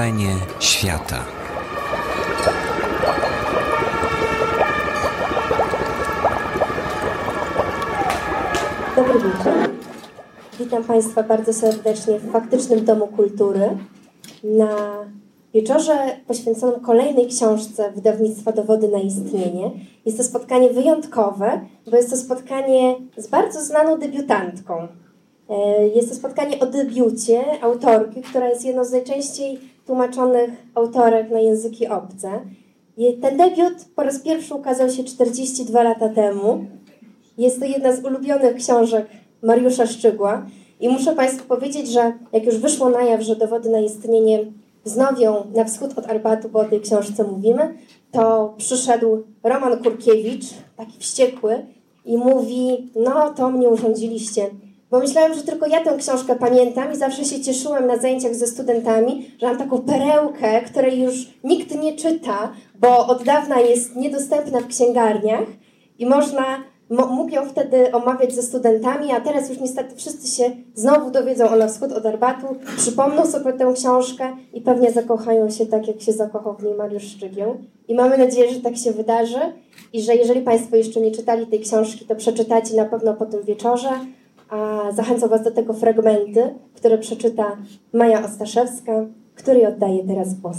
Wrażenie świata. Dobry wieczór. Witam Państwa bardzo serdecznie w Faktycznym Domu Kultury na wieczorze poświęconym kolejnej książce wydawnictwa Dowody na istnienie. Jest to spotkanie wyjątkowe, bo jest to spotkanie z bardzo znaną debiutantką. E, jest to spotkanie o debiucie autorki, która jest jedną z najczęściej tłumaczonych autorek na języki obce. Ten debiut po raz pierwszy ukazał się 42 lata temu. Jest to jedna z ulubionych książek Mariusza Szczygła. I muszę Państwu powiedzieć, że jak już wyszło na jaw, że dowody na istnienie wznowią na wschód od Arbatu, bo o tej książce mówimy, to przyszedł Roman Kurkiewicz, taki wściekły, i mówi: No, to mnie urządziliście. Bo myślałem, że tylko ja tę książkę pamiętam i zawsze się cieszyłem na zajęciach ze studentami, że mam taką perełkę, której już nikt nie czyta, bo od dawna jest niedostępna w księgarniach i można mógł ją wtedy omawiać ze studentami, a teraz już niestety wszyscy się znowu dowiedzą o na wschód od Arbatu, przypomną sobie tę książkę i pewnie zakochają się tak, jak się zakochał w niej Mariusz Szczygieł. I mamy nadzieję, że tak się wydarzy i że jeżeli Państwo jeszcze nie czytali tej książki, to przeczytacie na pewno po tym wieczorze, a zachęcam Was do tego fragmenty, które przeczyta Maja Ostaszewska, której oddaję teraz głos.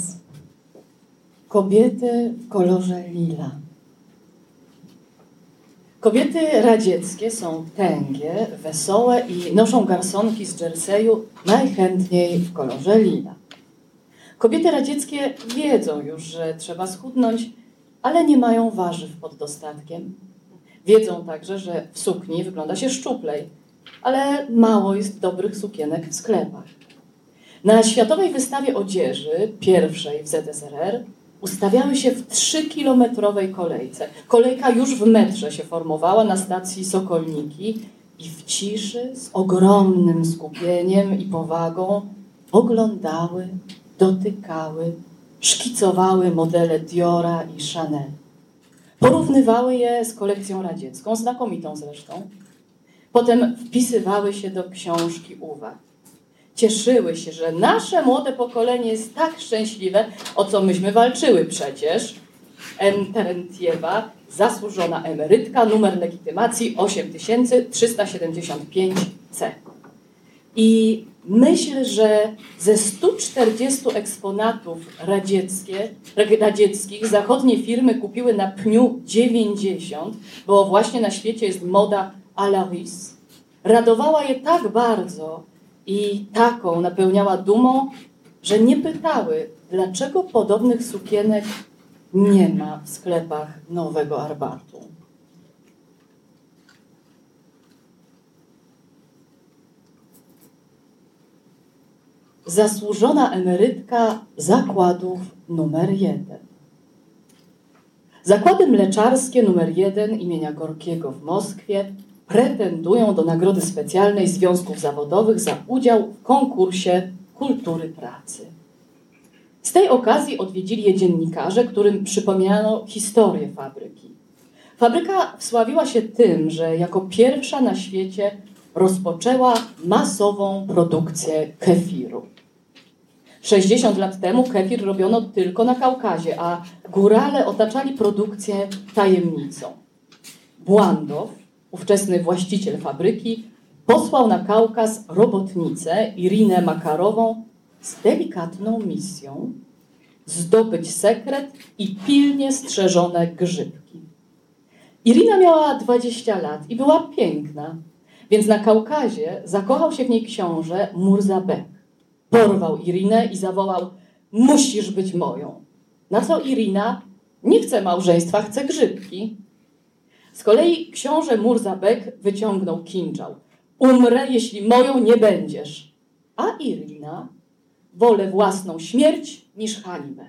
Kobiety w kolorze lila. Kobiety radzieckie są tęgie, wesołe i noszą garsonki z jerseyu najchętniej w kolorze lila. Kobiety radzieckie wiedzą już, że trzeba schudnąć, ale nie mają warzyw pod dostatkiem. Wiedzą także, że w sukni wygląda się szczuplej, ale mało jest dobrych sukienek w sklepach. Na Światowej Wystawie Odzieży, pierwszej w ZSRR, ustawiały się w trzykilometrowej kolejce. Kolejka już w metrze się formowała na stacji Sokolniki i w ciszy, z ogromnym skupieniem i powagą oglądały, dotykały, szkicowały modele Diora i Chanel. Porównywały je z kolekcją radziecką, znakomitą zresztą. Potem wpisywały się do książki uwag cieszyły się, że nasze młode pokolenie jest tak szczęśliwe, o co myśmy walczyły przecież. M. Zasłużona emerytka, numer legitymacji 8375C. I myślę, że ze 140 eksponatów radzieckie, radzieckich zachodnie firmy kupiły na pniu 90, bo właśnie na świecie jest moda à la Russe. Radowała je tak bardzo, i taką napełniała dumą, że nie pytały, dlaczego podobnych sukienek nie ma w sklepach Nowego Arbatu. Zasłużona emerytka zakładów numer jeden. Zakłady mleczarskie numer jeden imienia Gorkiego w Moskwie pretendują do nagrody specjalnej związków zawodowych za udział w konkursie kultury pracy. Z tej okazji odwiedzili je dziennikarze, którym przypominano historię fabryki. Fabryka wsławiła się tym, że jako pierwsza na świecie rozpoczęła masową produkcję kefiru. 60 lat temu kefir robiono tylko na Kaukazie, a górale otaczali produkcję tajemnicą. Błandow, ówczesny właściciel fabryki, posłał na Kaukaz robotnicę Irinę Makarową z delikatną misją zdobyć sekret i pilnie strzeżone grzybki. Irina miała 20 lat i była piękna, więc na Kaukazie zakochał się w niej książę Murzabek. Porwał Irinę i zawołał: Musisz być moją. Na co Irina nie chce małżeństwa, chce grzybki. Z kolei książę Murzabek wyciągnął kinżał. Umrę, jeśli moją nie będziesz. A Irina wolę własną śmierć niż hańbę.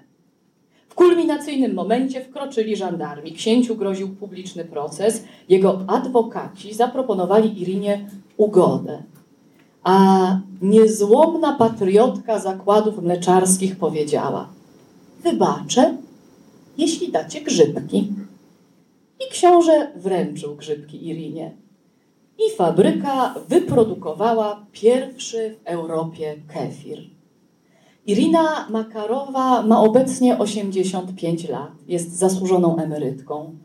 W kulminacyjnym momencie wkroczyli żandarmi. Księciu groził publiczny proces. Jego adwokaci zaproponowali Irinie ugodę. A niezłomna patriotka zakładów mleczarskich powiedziała: Wybaczę, jeśli dacie grzybki. I książę wręczył grzybki Irinie. I fabryka wyprodukowała pierwszy w Europie kefir. Irina Makarowa ma obecnie 85 lat. Jest zasłużoną emerytką.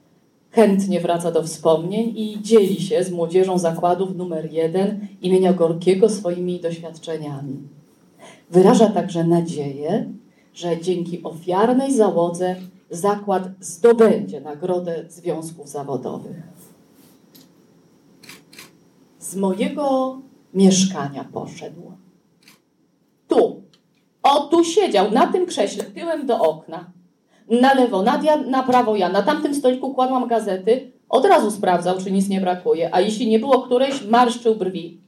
Chętnie wraca do wspomnień i dzieli się z młodzieżą zakładów numer 1 imienia Gorkiego swoimi doświadczeniami. Wyraża także nadzieję, że dzięki ofiarnej załodze zakład zdobędzie nagrodę związków zawodowych. Z mojego mieszkania poszedł. Tu, o tu siedział, na tym krześle, tyłem do okna. Na lewo Nadia, na prawo ja. Na tamtym stoliku kładłam gazety. Od razu sprawdzał, czy nic nie brakuje. A jeśli nie było którejś, marszczył brwi.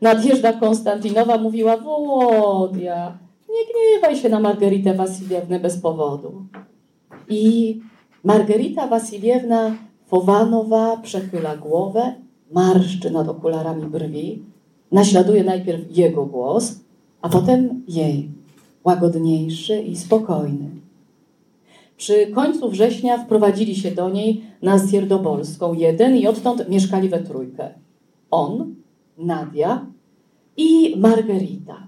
Nadjeżda Konstantinowa mówiła, Wołodia, nie gniewaj się na Margaritę Wasiliewnę bez powodu. I Margarita Wasiliewna Fowanowa przechyla głowę, marszczy nad okularami brwi, naśladuje najpierw jego głos, a potem jej, łagodniejszy i spokojny. Przy końcu września wprowadzili się do niej na Zjerdopolską jeden i odtąd mieszkali we trójkę. On, Nadia i Margarita.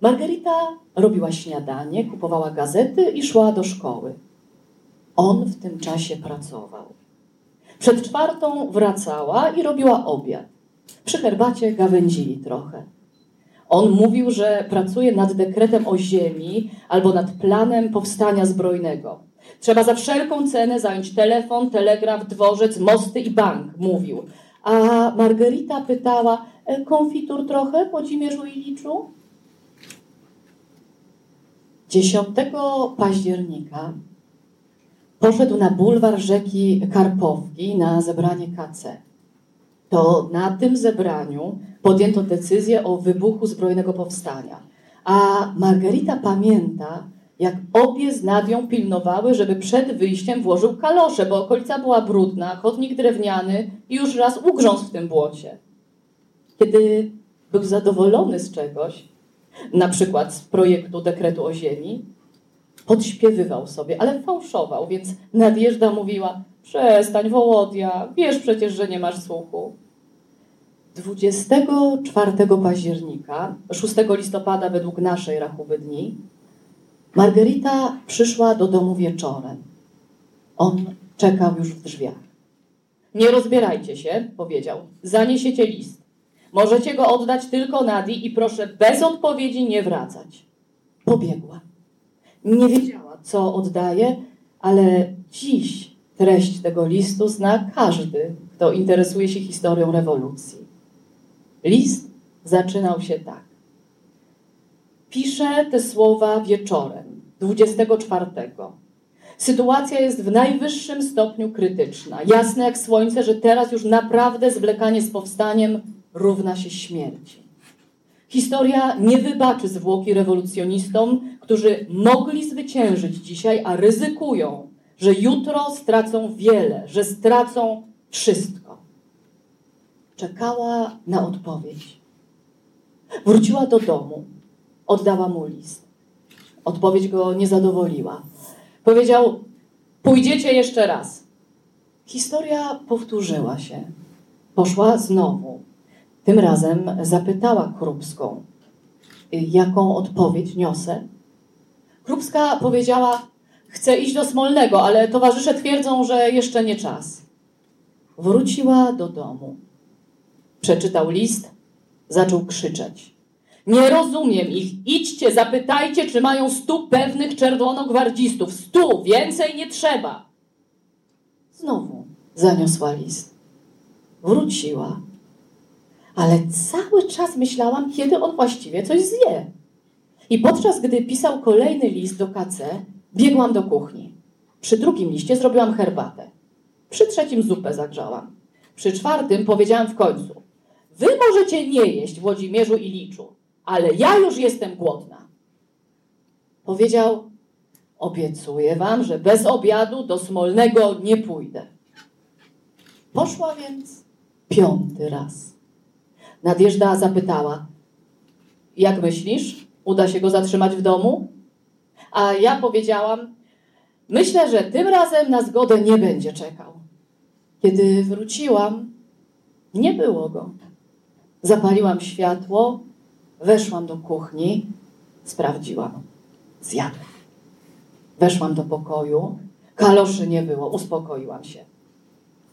Margarita robiła śniadanie, kupowała gazety i szła do szkoły. On w tym czasie pracował. Przed czwartą wracała i robiła obiad. Przy herbacie gawędzili trochę. On mówił, że pracuje nad dekretem o ziemi albo nad planem powstania zbrojnego. Trzeba za wszelką cenę zająć telefon, telegraf, dworzec, mosty i bank, mówił. A Margarita pytała, e, konfitur trochę, Włodzimierzu Iliczu? 10 października poszedł na bulwar rzeki Karpowki na zebranie KC. To na tym zebraniu podjęto decyzję o wybuchu zbrojnego powstania. A Margarita pamięta, jak obie z Nadią pilnowały, żeby przed wyjściem włożył kalosze, bo okolica była brudna, chodnik drewniany i już raz ugrzązł w tym błocie. Kiedy był zadowolony z czegoś, na przykład z projektu dekretu o ziemi, podśpiewywał sobie, ale fałszował, więc nadjeżdża mówiła przestań Wołodia, wiesz przecież, że nie masz słuchu. 24 października, 6 listopada według naszej rachuby dni, Margarita przyszła do domu wieczorem. On czekał już w drzwiach. Nie rozbierajcie się, powiedział. Zaniesiecie list. Możecie go oddać tylko Nadi i proszę bez odpowiedzi nie wracać. Pobiegła. Nie wiedziała, co oddaje, ale dziś treść tego listu zna każdy, kto interesuje się historią rewolucji. List zaczynał się tak. Piszę te słowa wieczorem, 24. Sytuacja jest w najwyższym stopniu krytyczna. Jasne jak słońce, że teraz już naprawdę zwlekanie z powstaniem równa się śmierci. Historia nie wybaczy zwłoki rewolucjonistom, którzy mogli zwyciężyć dzisiaj, a ryzykują, że jutro stracą wiele, że stracą wszystko. Czekała na odpowiedź. Wróciła do domu, oddała mu list. Odpowiedź go nie zadowoliła. Powiedział: Pójdziecie jeszcze raz. Historia powtórzyła się. Poszła znowu. Tym razem zapytała Krupską, jaką odpowiedź niosę. Krupska powiedziała: Chcę iść do Smolnego, ale towarzysze twierdzą, że jeszcze nie czas. Wróciła do domu. Przeczytał list, zaczął krzyczeć. Nie rozumiem ich. Idźcie, zapytajcie, czy mają stu pewnych czerwonogwardzistów. Stu, więcej nie trzeba. Znowu zaniosła list. Wróciła. Ale cały czas myślałam, kiedy on właściwie coś zje. I podczas gdy pisał kolejny list do KC, biegłam do kuchni. Przy drugim liście zrobiłam herbatę. Przy trzecim zupę zagrzałam. Przy czwartym powiedziałam w końcu: Wy możecie nie jeść Włodzimierzu i Liczu, ale ja już jestem głodna. Powiedział: Obiecuję wam, że bez obiadu do Smolnego nie pójdę. Poszła więc piąty raz. Nadjeżdża zapytała: Jak myślisz, uda się go zatrzymać w domu? A ja powiedziałam: Myślę, że tym razem na zgodę nie będzie czekał. Kiedy wróciłam, nie było go. Zapaliłam światło, weszłam do kuchni Sprawdziłam. Zjadłem. Weszłam do pokoju. Kaloszy nie było. Uspokoiłam się.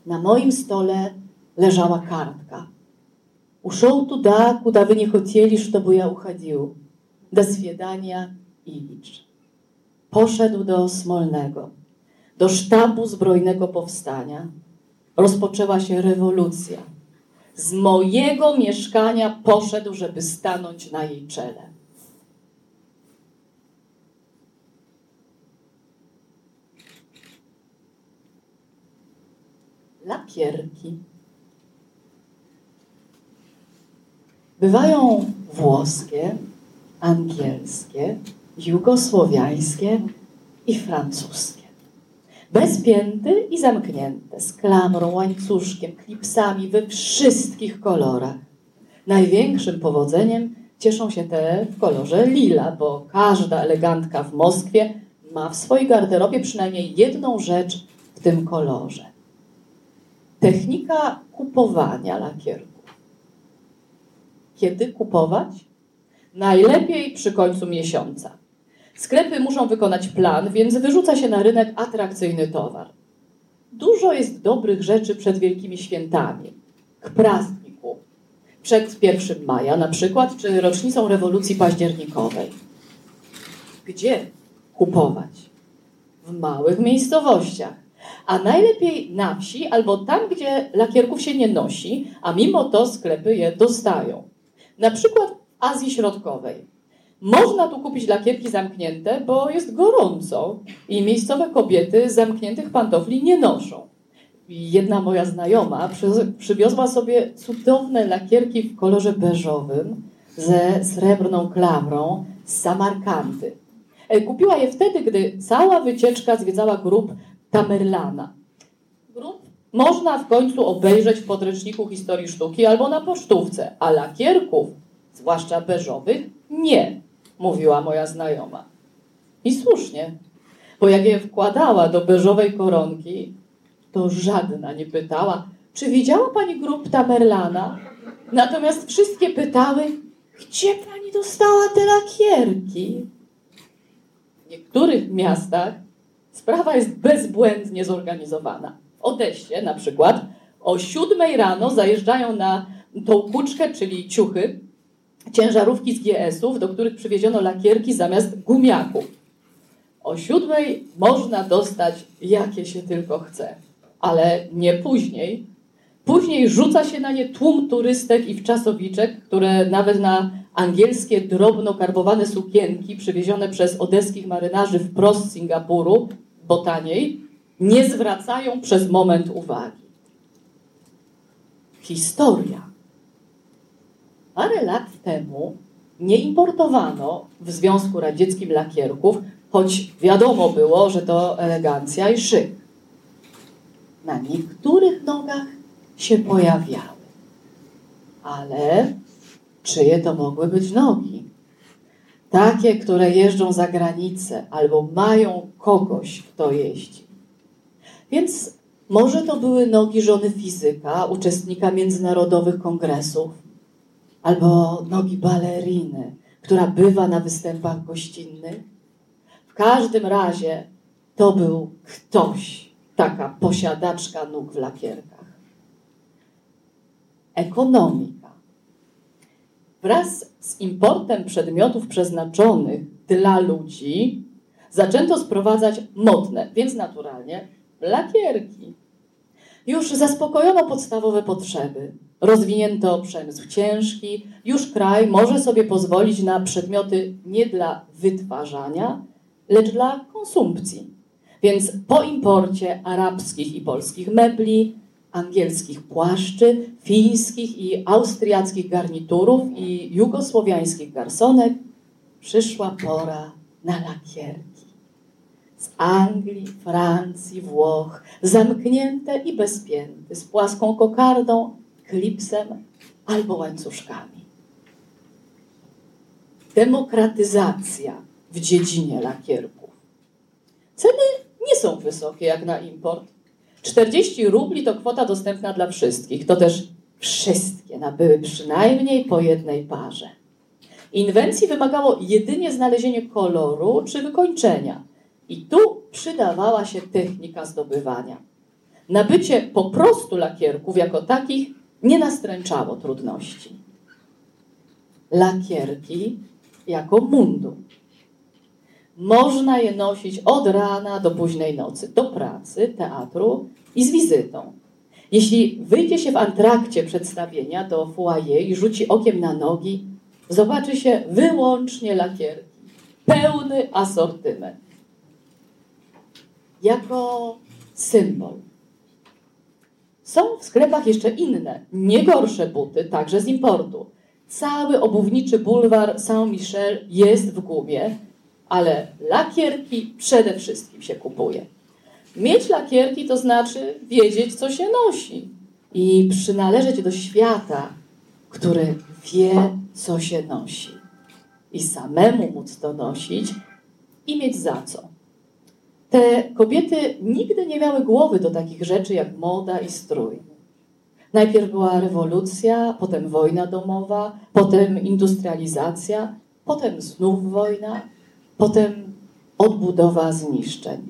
Na moim stole leżała kartka. Ушел туда, куда вы не хотели, чтобы я уходил. do zwiedania Ilicz. Poszedł do Smolnego, do sztabu zbrojnego powstania. Rozpoczęła się rewolucja. Z mojego mieszkania poszedł, żeby stanąć na jej czele. lakierki. Bywają włoskie, angielskie, jugosłowiańskie i francuskie. Bezpięte i zamknięte, z klamrą, łańcuszkiem, klipsami we wszystkich kolorach. Największym powodzeniem cieszą się te w kolorze lila, bo każda elegantka w Moskwie ma w swojej garderobie przynajmniej jedną rzecz w tym kolorze. Technika kupowania lakierków. Kiedy kupować? Najlepiej przy końcu miesiąca. Sklepy muszą wykonać plan, więc wyrzuca się na rynek atrakcyjny towar. Dużo jest dobrych rzeczy przed wielkimi świętami. K prazdniku. Przed 1 maja na przykład, czy rocznicą rewolucji październikowej. Gdzie kupować? W małych miejscowościach. A najlepiej na wsi albo tam, gdzie lakierków się nie nosi, a mimo to sklepy je dostają. Na przykład Azji Środkowej. Można tu kupić lakierki zamknięte, bo jest gorąco i miejscowe kobiety zamkniętych pantofli nie noszą. Jedna moja znajoma przywiozła sobie cudowne lakierki w kolorze beżowym ze srebrną klamrą z Samarkandy. E, kupiła je wtedy, gdy cała wycieczka zwiedzała grup Tamerlana. Grup można w końcu obejrzeć w podręczniku historii sztuki albo na pocztówce, a lakierków, zwłaszcza beżowych, nie mówiła moja znajoma. I słusznie, bo jak je wkładała do beżowej koronki, to żadna nie pytała, czy widziała pani grób Tamerlana? Natomiast wszystkie pytały, gdzie pani dostała te lakierki? W niektórych miastach sprawa jest bezbłędnie zorganizowana. W Odeście na przykład o siódmej rano zajeżdżają na tą kuczkę, czyli ciuchy, ciężarówki z GS-ów, do których przywieziono lakierki zamiast gumiaków. O siódmej można dostać jakie się tylko chce, ale nie później. Później rzuca się na nie tłum turystek i wczasowiczek, które nawet na angielskie drobno karbowane sukienki przywiezione przez odeskich marynarzy wprost z Singapuru, bo taniej, nie zwracają przez moment uwagi. Historia Parę lat temu nie importowano w Związku Radzieckim lakierków, choć wiadomo było, że to elegancja i szyk. Na niektórych nogach się pojawiały. Ale czyje to mogły być nogi? Takie, które jeżdżą za granicę albo mają kogoś, kto jeździ. Więc może to były nogi żony fizyka, uczestnika międzynarodowych kongresów, albo nogi baleriny, która bywa na występach gościnnych. W każdym razie to był ktoś, taka posiadaczka nóg w lakierkach. Ekonomika. Wraz z importem przedmiotów przeznaczonych dla ludzi zaczęto sprowadzać modne, więc naturalnie lakierki. Już zaspokojono podstawowe potrzeby. Rozwinięto przemysł ciężki. Już kraj może sobie pozwolić na przedmioty nie dla wytwarzania, lecz dla konsumpcji. Więc po imporcie arabskich i polskich mebli, angielskich płaszczy, fińskich i austriackich garniturów i jugosłowiańskich garsonek przyszła pora na lakierki z Anglii, Francji, Włoch, zamknięte i bezpięte, z płaską kokardą, klipsem albo łańcuszkami. Demokratyzacja w dziedzinie lakierków. Ceny nie są wysokie jak na import. 40 rubli to kwota dostępna dla wszystkich. To też wszystkie nabyły przynajmniej po jednej parze. Inwencji wymagało jedynie znalezienie koloru czy wykończenia. I tu przydawała się technika zdobywania. Nabycie po prostu lakierków jako takich nie nastręczało trudności. Lakierki jako mundur. Można je nosić od rana do późnej nocy, do pracy, teatru i z wizytą. Jeśli wyjdzie się w antrakcie przedstawienia do foyer i rzuci okiem na nogi, zobaczy się wyłącznie lakierki. Pełny asortyment. Jako symbol. Są w sklepach jeszcze inne, nie gorsze buty, także z importu. Cały obuwniczy bulwar Saint-Michel jest w gumie, ale lakierki przede wszystkim się kupuje. Mieć lakierki to znaczy wiedzieć, co się nosi i przynależeć do świata, który wie, co się nosi. I samemu móc to nosić i mieć za co. Te kobiety nigdy nie miały głowy do takich rzeczy jak moda i strój. Najpierw była rewolucja, potem wojna domowa, potem industrializacja, potem znów wojna, potem odbudowa zniszczeń.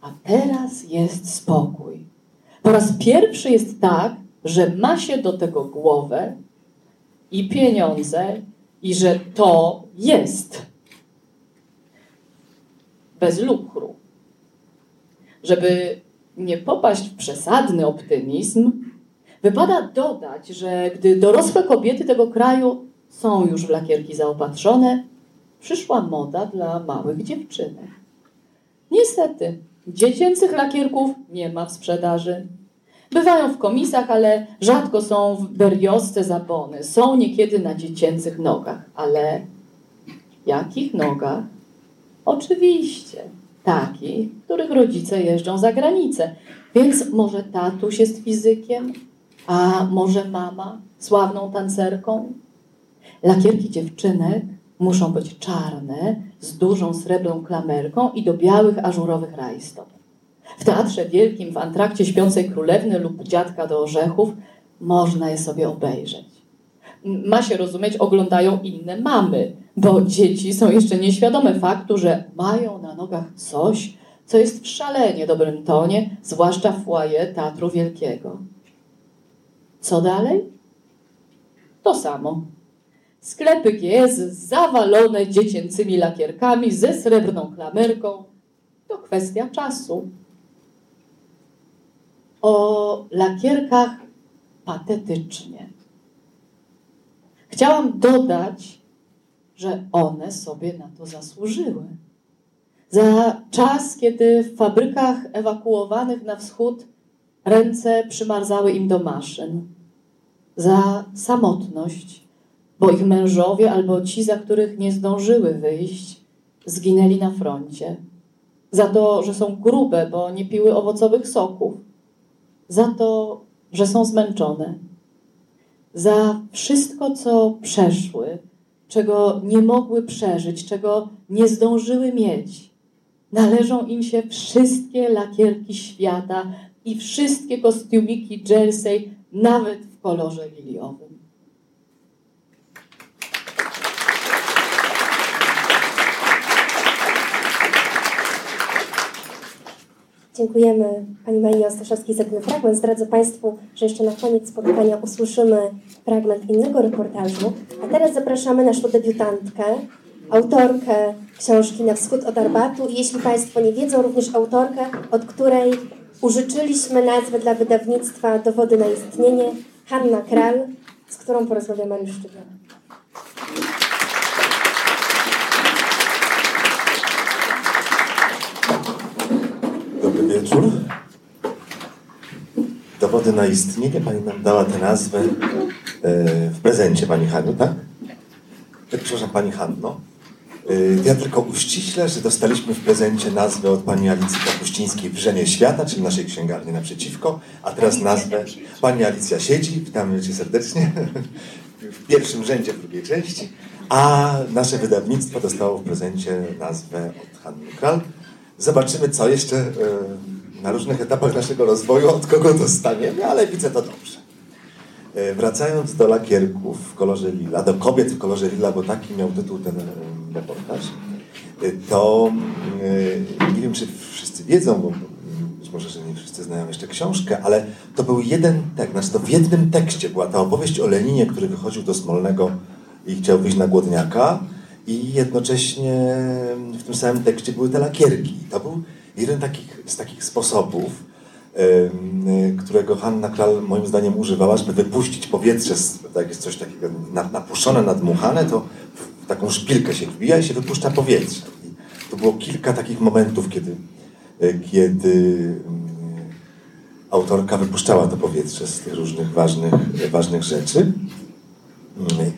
A teraz jest spokój. Po raz pierwszy jest tak, że ma się do tego głowę i pieniądze, i że to jest. Bez lukru. Żeby nie popaść w przesadny optymizm, wypada dodać, że gdy dorosłe kobiety tego kraju są już w lakierki zaopatrzone, przyszła moda dla małych dziewczynek. Niestety, dziecięcych lakierków nie ma w sprzedaży. Bywają w komisach, ale rzadko są w beriosce zabony. Są niekiedy na dziecięcych nogach. Ale jakich nogach? Oczywiście, takich, których rodzice jeżdżą za granicę. Więc może tatuś jest fizykiem, a może mama sławną tancerką? Lakierki dziewczynek muszą być czarne, z dużą srebrną klamerką i do białych, ażurowych rajstop. W Teatrze Wielkim, w antrakcie Śpiącej Królewny lub Dziadka do Orzechów można je sobie obejrzeć. Ma się rozumieć, oglądają inne mamy, bo dzieci są jeszcze nieświadome faktu, że mają na nogach coś, co jest w szalenie dobrym tonie, zwłaszcza w foyer Teatru Wielkiego. Co dalej? To samo. Sklepy GS zawalone dziecięcymi lakierkami ze srebrną klamerką. To kwestia czasu. O lakierkach patetycznie. Chciałam dodać, że one sobie na to zasłużyły. Za czas, kiedy w fabrykach ewakuowanych na wschód ręce przymarzały im do maszyn. Za samotność, bo ich mężowie albo ci, za których nie zdążyły wyjść, zginęli na froncie. Za to, że są grube, bo nie piły owocowych soków. Za to, że są zmęczone. Za wszystko, co przeszły, czego nie mogły przeżyć, czego nie zdążyły mieć. Należą im się wszystkie lakierki świata i wszystkie kostiumiki jersey, nawet w kolorze liliowym. Dziękujemy Pani Marii Ostaszewskiej za ten fragment. Zdradzę Państwu, że jeszcze na koniec spotkania usłyszymy fragment innego reportażu. A teraz zapraszamy naszą debiutantkę, autorkę książki Na wschód od Arbatu i jeśli Państwo nie wiedzą, również autorkę, od której użyczyliśmy nazwę dla wydawnictwa Dowody na istnienie, Hanna Kral, z którą porozmawia Mariusz Szczypior. Wieczór. Dowody na istnienie. Pani nam dała tę nazwę e, w prezencie, Pani Haniu, tak? tak? Przepraszam, Pani Hanno. E, ja tylko uściślę, że dostaliśmy w prezencie nazwę od Pani Alicji Kapuścińskiej Wrzenie Świata, czyli naszej księgarni naprzeciwko, a teraz nazwę Pani Alicja siedzi, witamy Cię serdecznie, w pierwszym rzędzie w drugiej części, a nasze wydawnictwo dostało w prezencie nazwę od Hanny Kral. Zobaczymy, co jeszcze e, na różnych etapach naszego rozwoju, od kogo dostaniemy, ale widzę to dobrze. E, Wracając do lakierków w kolorze lila, do kobiet w kolorze lila, bo taki miał tytuł ten e, reportaż, to nie wiem, czy wszyscy wiedzą, bo być może, że nie wszyscy znają jeszcze książkę, ale to był jeden tekst, znaczy to w jednym tekście była ta opowieść o Leninie, który wychodził do Smolnego i chciał wyjść na Głodniaka i jednocześnie w tym samym tekście były te lakierki. To był jeden takich, z takich sposobów, którego Hanna Kral moim zdaniem używała, żeby wypuścić powietrze, jak jest coś takiego na- napuszczone, nadmuchane, to w taką szpilkę się wbija i się wypuszcza powietrze. I to było kilka takich momentów, kiedy, e, kiedy mm, autorka wypuszczała to powietrze z tych różnych ważnych, ważnych rzeczy.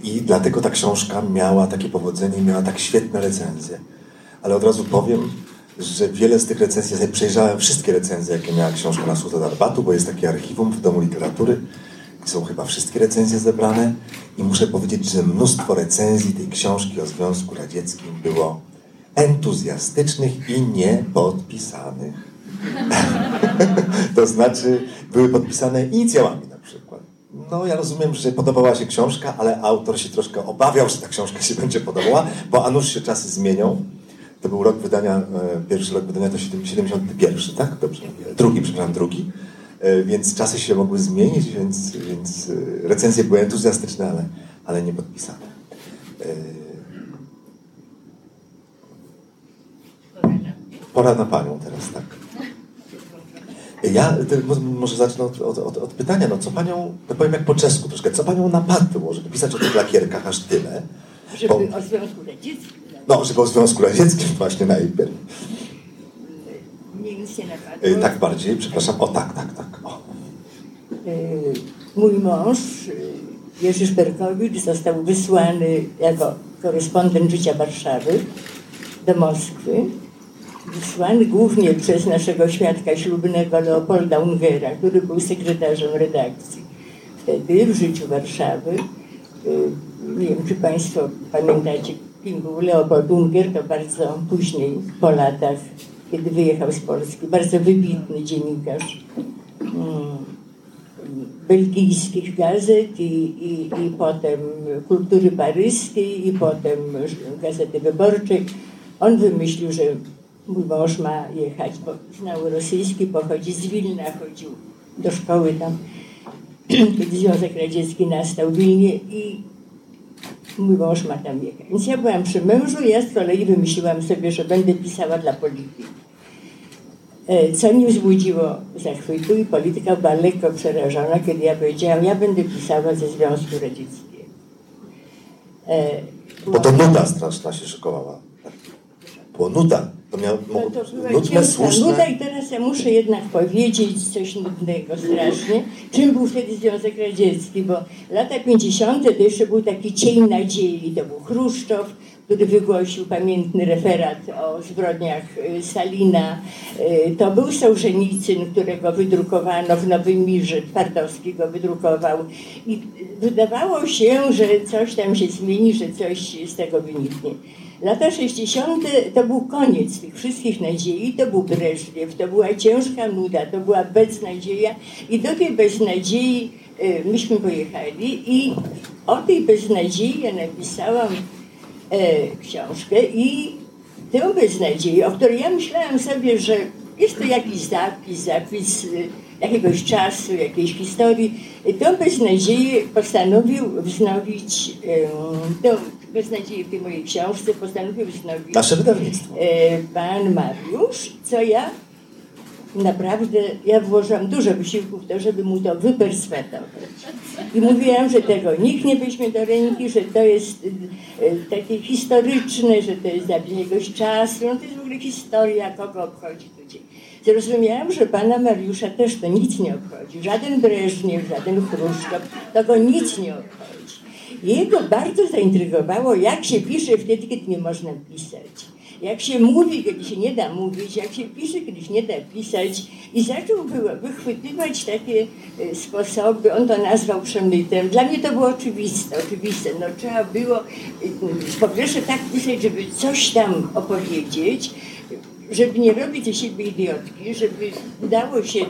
I dlatego ta książka miała takie powodzenie, miała tak świetne recenzje. Ale od razu powiem, że wiele z tych recenzji, ja przejrzałem wszystkie recenzje, jakie miała książka na Suda Darbatu, bo jest takie archiwum w Domu Literatury. Są chyba wszystkie recenzje zebrane i muszę powiedzieć, że mnóstwo recenzji tej książki o Związku Radzieckim było entuzjastycznych i niepodpisanych. to znaczy były podpisane inicjałami. No ja rozumiem, że podobała się książka, ale autor się troszkę obawiał, że ta książka się będzie podobała, bo a nuż się czasy zmienią. To był rok wydania, e, pierwszy rok wydania to 71, tak? Dobrze. Drugi, przepraszam, drugi. E, Więc czasy się mogły zmienić, więc, więc e, recenzje były entuzjastyczne, ale, ale nie podpisane. Pora na panią teraz, tak. Ja może zacznę od, od, od, pytania, no co panią, to powiem jak po czesku troszkę, co panią napadło, żeby pisać o tych lakierkach aż tyle? Żeby Bo- o Związku Radzieckim No, żeby o Związku Radzieckim właśnie najpierw. mnie nic nie napadło. E, tak bardziej, przepraszam, o tak, tak, tak. O. Y, Mój mąż, y, Jerzy Szperkowicz, został wysłany jako korespondent Życia Warszawy do Moskwy. Wysłany głównie przez naszego świadka ślubnego Leopolda Ungera, który był sekretarzem redakcji wtedy w Życiu Warszawy. Y, Nie wiem, czy Państwo pamiętacie, kim był Leopold Unger, to bardzo później, po latach, kiedy wyjechał z Polski. Bardzo wybitny dziennikarz. Mm belgijskich gazet i, i, i potem kultury paryskiej i potem gazety wyborczej. On wymyślił, że mój mąż ma jechać, bo znał rosyjski, pochodzi z Wilna, chodził do szkoły tam, kiedy Związek Radziecki nastał w Wilnie i mój mąż ma tam jechać. Więc ja byłam przy mężu, ja z kolei wymyśliłam sobie, że będę pisała dla polityki. E, co nie wzbudziło zachwytu i polityka była lekko przerażona, kiedy ja powiedziałam, ja będę pisała ze Związku Radzieckiego. E, Bo to nuda straszna się szykowała. Było nuda. To miało no to była nudne, słuszne. nuda i teraz ja muszę jednak powiedzieć coś nudnego strasznie. Czym był wtedy Związek Radziecki? Bo lata 50. to jeszcze był taki cień nadziei. To był Chruszczow, który wygłosił pamiętny referat o zbrodniach y, Stalina. Y, To był Sołżenicyn, którego wydrukowano w Nowym Mirze, Twardowski go wydrukował. I wydawało się, że coś tam się zmieni, że coś z tego wyniknie. Lata 60. to był koniec tych wszystkich nadziei, to był Breżniew, to była ciężka nuda, to była beznadzieja i do tej beznadziei y, myśmy pojechali i o tej beznadziei ja napisałam e, książkę i tę beznadzieję, o której ja myślałam sobie, że jest to jakiś zapis, zapis y, jakiegoś czasu, jakiejś historii. Tę beznadzieję postanowił wznowić, em, tę beznadzieję w tej mojej książce postanowił wznowić Nasze wydawnictwo. e, pan Mariusz, co ja naprawdę, ja włożyłam dużo wysiłku w to, żeby mu to wyperswatować. I mówiłam, że tego nikt nie weźmie do ręki, że to jest e, takie historyczne, że to jest zapis jakiegoś czasu, no to jest w ogóle historia, kogo obchodzi dzień. Zrozumiałam, że pana Mariusza też to nic nie obchodzi. Żaden Breżniew, żaden Chruszczow, to go nic nie obchodzi. Jego bardzo zaintrygowało, jak się pisze wtedy, kiedy nie można pisać. Jak się mówi, kiedy się nie da mówić, jak się pisze, kiedy się nie da pisać. I zaczął wychwytywać takie e, sposoby, on to nazwał przemytem. Dla mnie to było oczywiste, oczywiste. No trzeba było e, po pierwsze tak pisać, żeby coś tam opowiedzieć, żeby nie robić ze siebie idiotki, żeby udało się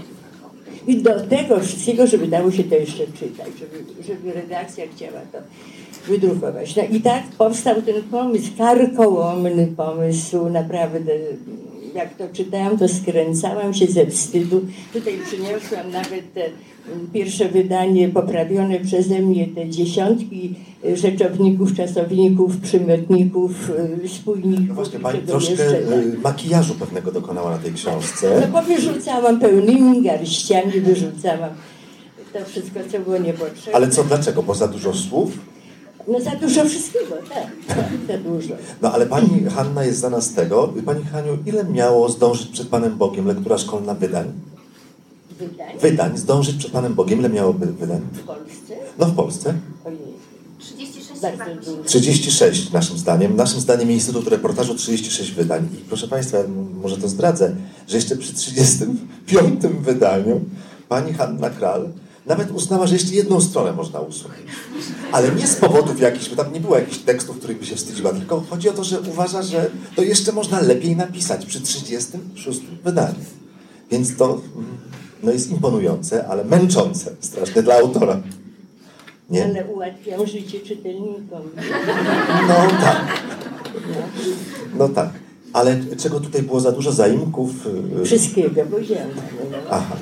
I do tego wszystkiego, żeby dało się to jeszcze czytać, żeby, żeby redakcja chciała to wydrukować. No i tak powstał ten pomysł, karkołomny pomysł, naprawdę jak to czytałam, to skręcałam się ze wstydu. Tutaj przyniosłam nawet te pierwsze wydanie poprawione przeze mnie, te dziesiątki y, rzeczowników, czasowników, przymiotników, y, spójników. No właśnie, pani troszkę jeszcze, tak. y, makijażu pewnego dokonała na tej książce. No bo wyrzucałam pełnymi garściami, wyrzucałam to wszystko, co było niepotrzebne. Ale co, dlaczego? Bo za dużo słów? No za dużo wszystkiego, tak, za dużo. No ale pani Hanna jest znana z tego. Pani Haniu, ile miało zdążyć przed Panem Bogiem lektura szkolna wydań? Wydań Wydań, zdążyć przed Panem Bogiem, ile miało by- wydań? w Polsce? No w Polsce. Ojej, 36 bardzo chyba. dużo. 36 naszym zdaniem. Naszym zdaniem Instytut Reportażu 36 wydań. I proszę Państwa, m- może to zdradzę, że jeszcze przy 35 wydaniu pani Hanna Kral nawet uznała, że jeszcze jedną stronę można usunąć. Ale nie z powodów jakichś, bo tam nie było jakichś tekstów, których by się wstydziła, tylko chodzi o to, że uważa, że to jeszcze można lepiej napisać przy 36 wydaniu. Więc to mm, no jest imponujące, ale męczące strasznie dla autora. Nie? Ale ułatwiam życie czytelnikom. No tak. No tak. Ale czego tutaj było za dużo zaimków? y, Wszystkiego, powiedziałam. No. Aha,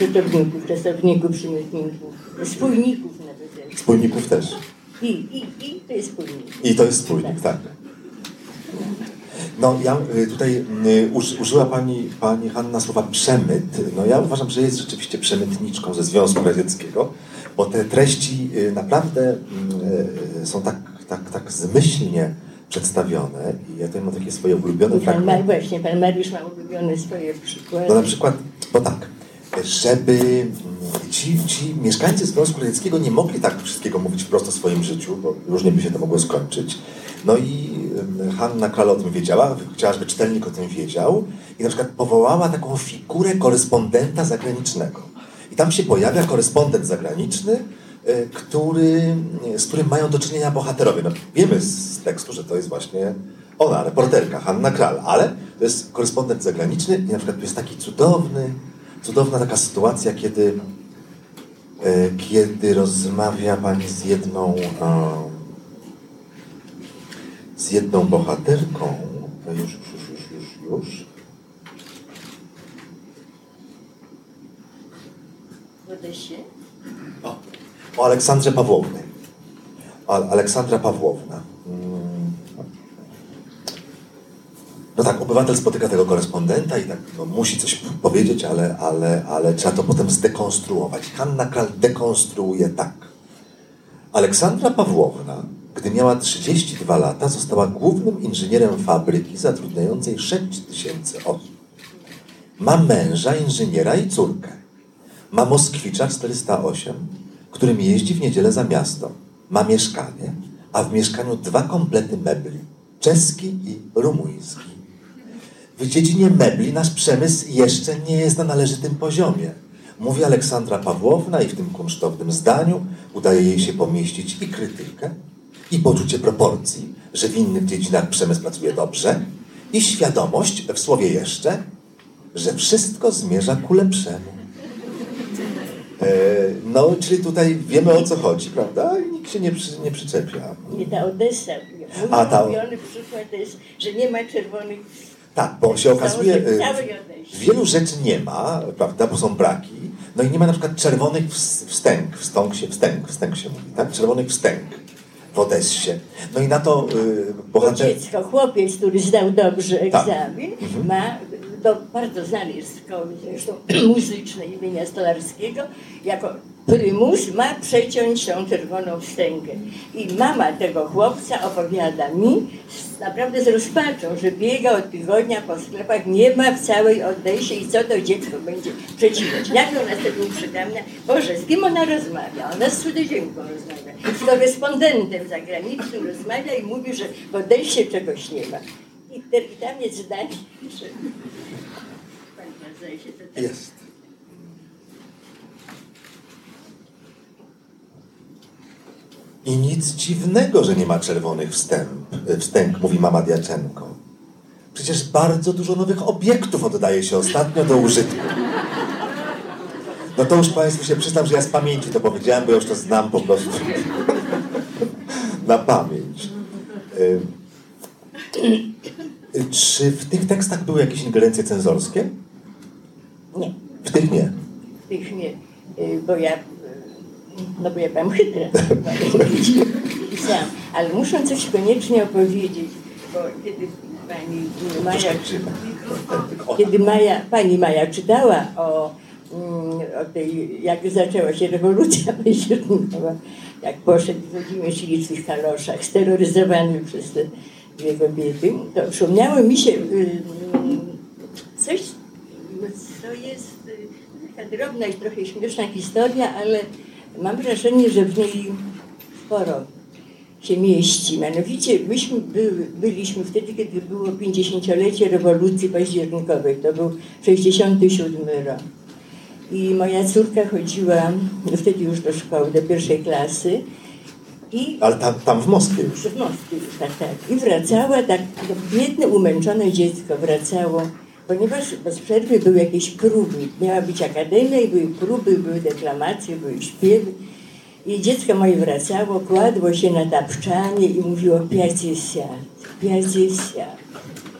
Rzeczowników, czasowników, przymiotników, spójników nawet. spójników też. I, i, i to jest spójnik. I to jest spójnik, tak. No ja y, tutaj y, uż, użyła pani, pani Hanna słowa przemyt. No ja uważam, że jest rzeczywiście przemytniczką ze Związku Radzieckiego, bo te treści y, naprawdę y, są tak, tak, tak zmyślnie przedstawione i ja tutaj mam takie swoje ulubione pan fragmenty. właśnie, pan Mariusz ma ulubione swoje przykłady. No na przykład, bo tak, żeby mm, ci, ci mieszkańcy Związku Radzieckiego nie mogli tak wszystkiego mówić wprost o swoim życiu, bo różnie by się to mogło skończyć. No i Hanna Kral o tym wiedziała, chciała, żeby czytelnik o tym wiedział i na przykład powołała taką figurę korespondenta zagranicznego. I tam się pojawia korespondent zagraniczny, który, z którym mają do czynienia bohaterowie. No, wiemy z tekstu, że to jest właśnie ona, reporterka Hanna Kral, ale to jest korespondent zagraniczny i na przykład tu jest taki cudowny, cudowna taka sytuacja, kiedy, e, kiedy rozmawia pani z jedną e, z jedną bohaterką, już, już, już, już, już? O, o Aleksandrze Pawłowny. Aleksandra Pawłowna. Mm. No tak, obywatel spotyka tego korespondenta i tak no, musi coś powiedzieć, ale, ale, ale trzeba to potem zdekonstruować. Hanna Kral dekonstruuje tak. Aleksandra Pawłowna, gdy miała 32 lata, została głównym inżynierem fabryki zatrudniającej 6 tysięcy osób. Ma męża, inżyniera i córkę. Ma Moskwicza 408, którym jeździ w niedzielę za miasto. Ma mieszkanie, a w mieszkaniu dwa komplety mebli. Czeski i rumuński. W dziedzinie mebli nasz przemysł jeszcze nie jest na należytym poziomie. Mówi Aleksandra Pawłowna i w tym kunsztownym zdaniu udaje jej się pomieścić i krytykę, i poczucie proporcji, że w innych dziedzinach przemysł pracuje dobrze, i świadomość, w słowie jeszcze, że wszystko zmierza ku lepszemu. E, no, czyli tutaj wiemy o co chodzi, prawda? I nikt się nie, przy, nie przyczepia. Nie, ta Odessa. Mój A, ta- ulubiony przykład jest, że nie ma czerwonych Tak, bo się okazuje, e, wielu rzeczy nie ma, prawda, bo są braki. No i nie ma na przykład czerwonych ws- wstęg, wstąg się, wstęg, wstęg się mówi, tak? Czerwonych wstęg w Odessie. No i na to y, Bo bohater... dziecko, chłopiec, który zdał dobrze Tak. egzamin, Mhm. ma, do, bardzo znany jest z szkoły zresztą muzycznej imienia Stolarskiego, jako prymus ma przeciąć tą czerwoną wstęgę. I mama tego chłopca opowiada mi naprawdę z rozpaczą, że biega od tygodnia po sklepach, nie ma w całej Odesie i co to dziecko będzie przecinać. Nagle ona sobie uprzytamnia, Boże, z kim ona rozmawia? Ona z cudzoziemką rozmawia. Z korespondentem zagranicznym rozmawia i mówi, że w Odesie czegoś nie ma. I, tam jest. Jest. I nic dziwnego, że nie ma czerwonych wstęp, wstęg, mówi mama Diaczenko. Przecież bardzo dużo nowych obiektów oddaje się ostatnio do użytku. No to już Państwu się przyznam, że ja z pamięci to powiedziałem, bo już to znam po prostu na pamięć. Y, Czy w tych tekstach były jakieś ingerencje cenzorskie? Nie. W tych nie. w tych nie, y, bo ja, y, no bo ja byłam chytra, pisałam. Ale muszę coś koniecznie opowiedzieć, bo kiedy pani Maja, kiedy Maja, pani Maja czytała o, mm, o tej, jak zaczęła się rewolucja październikowa, jak poszedł Włodzimierz Ilicz w tych kaloszach, steroryzowany przez te dwie kobiety, to przypomniało mi się y, coś, co jest y, taka drobna i trochę śmieszna historia, ale mam wrażenie, że w niej sporo się mieści. Mianowicie myśmy były, byliśmy wtedy, kiedy było 50-lecie rewolucji październikowej. To był 67 rok. I moja córka chodziła wtedy już do szkoły, do pierwszej klasy. I Ale tam, tam w Moskwie już. w Moskwie już, tak, tak. I wracała, tak, no, biedne, umęczone dziecko wracało, ponieważ bez przerwy były jakieś próby. Miała być akademia i były próby, były deklamacje, były śpiewy. I dziecko moje wracało, kładło się na tapczanie i mówiło pięćdziesiąt, pięćdziesiąt.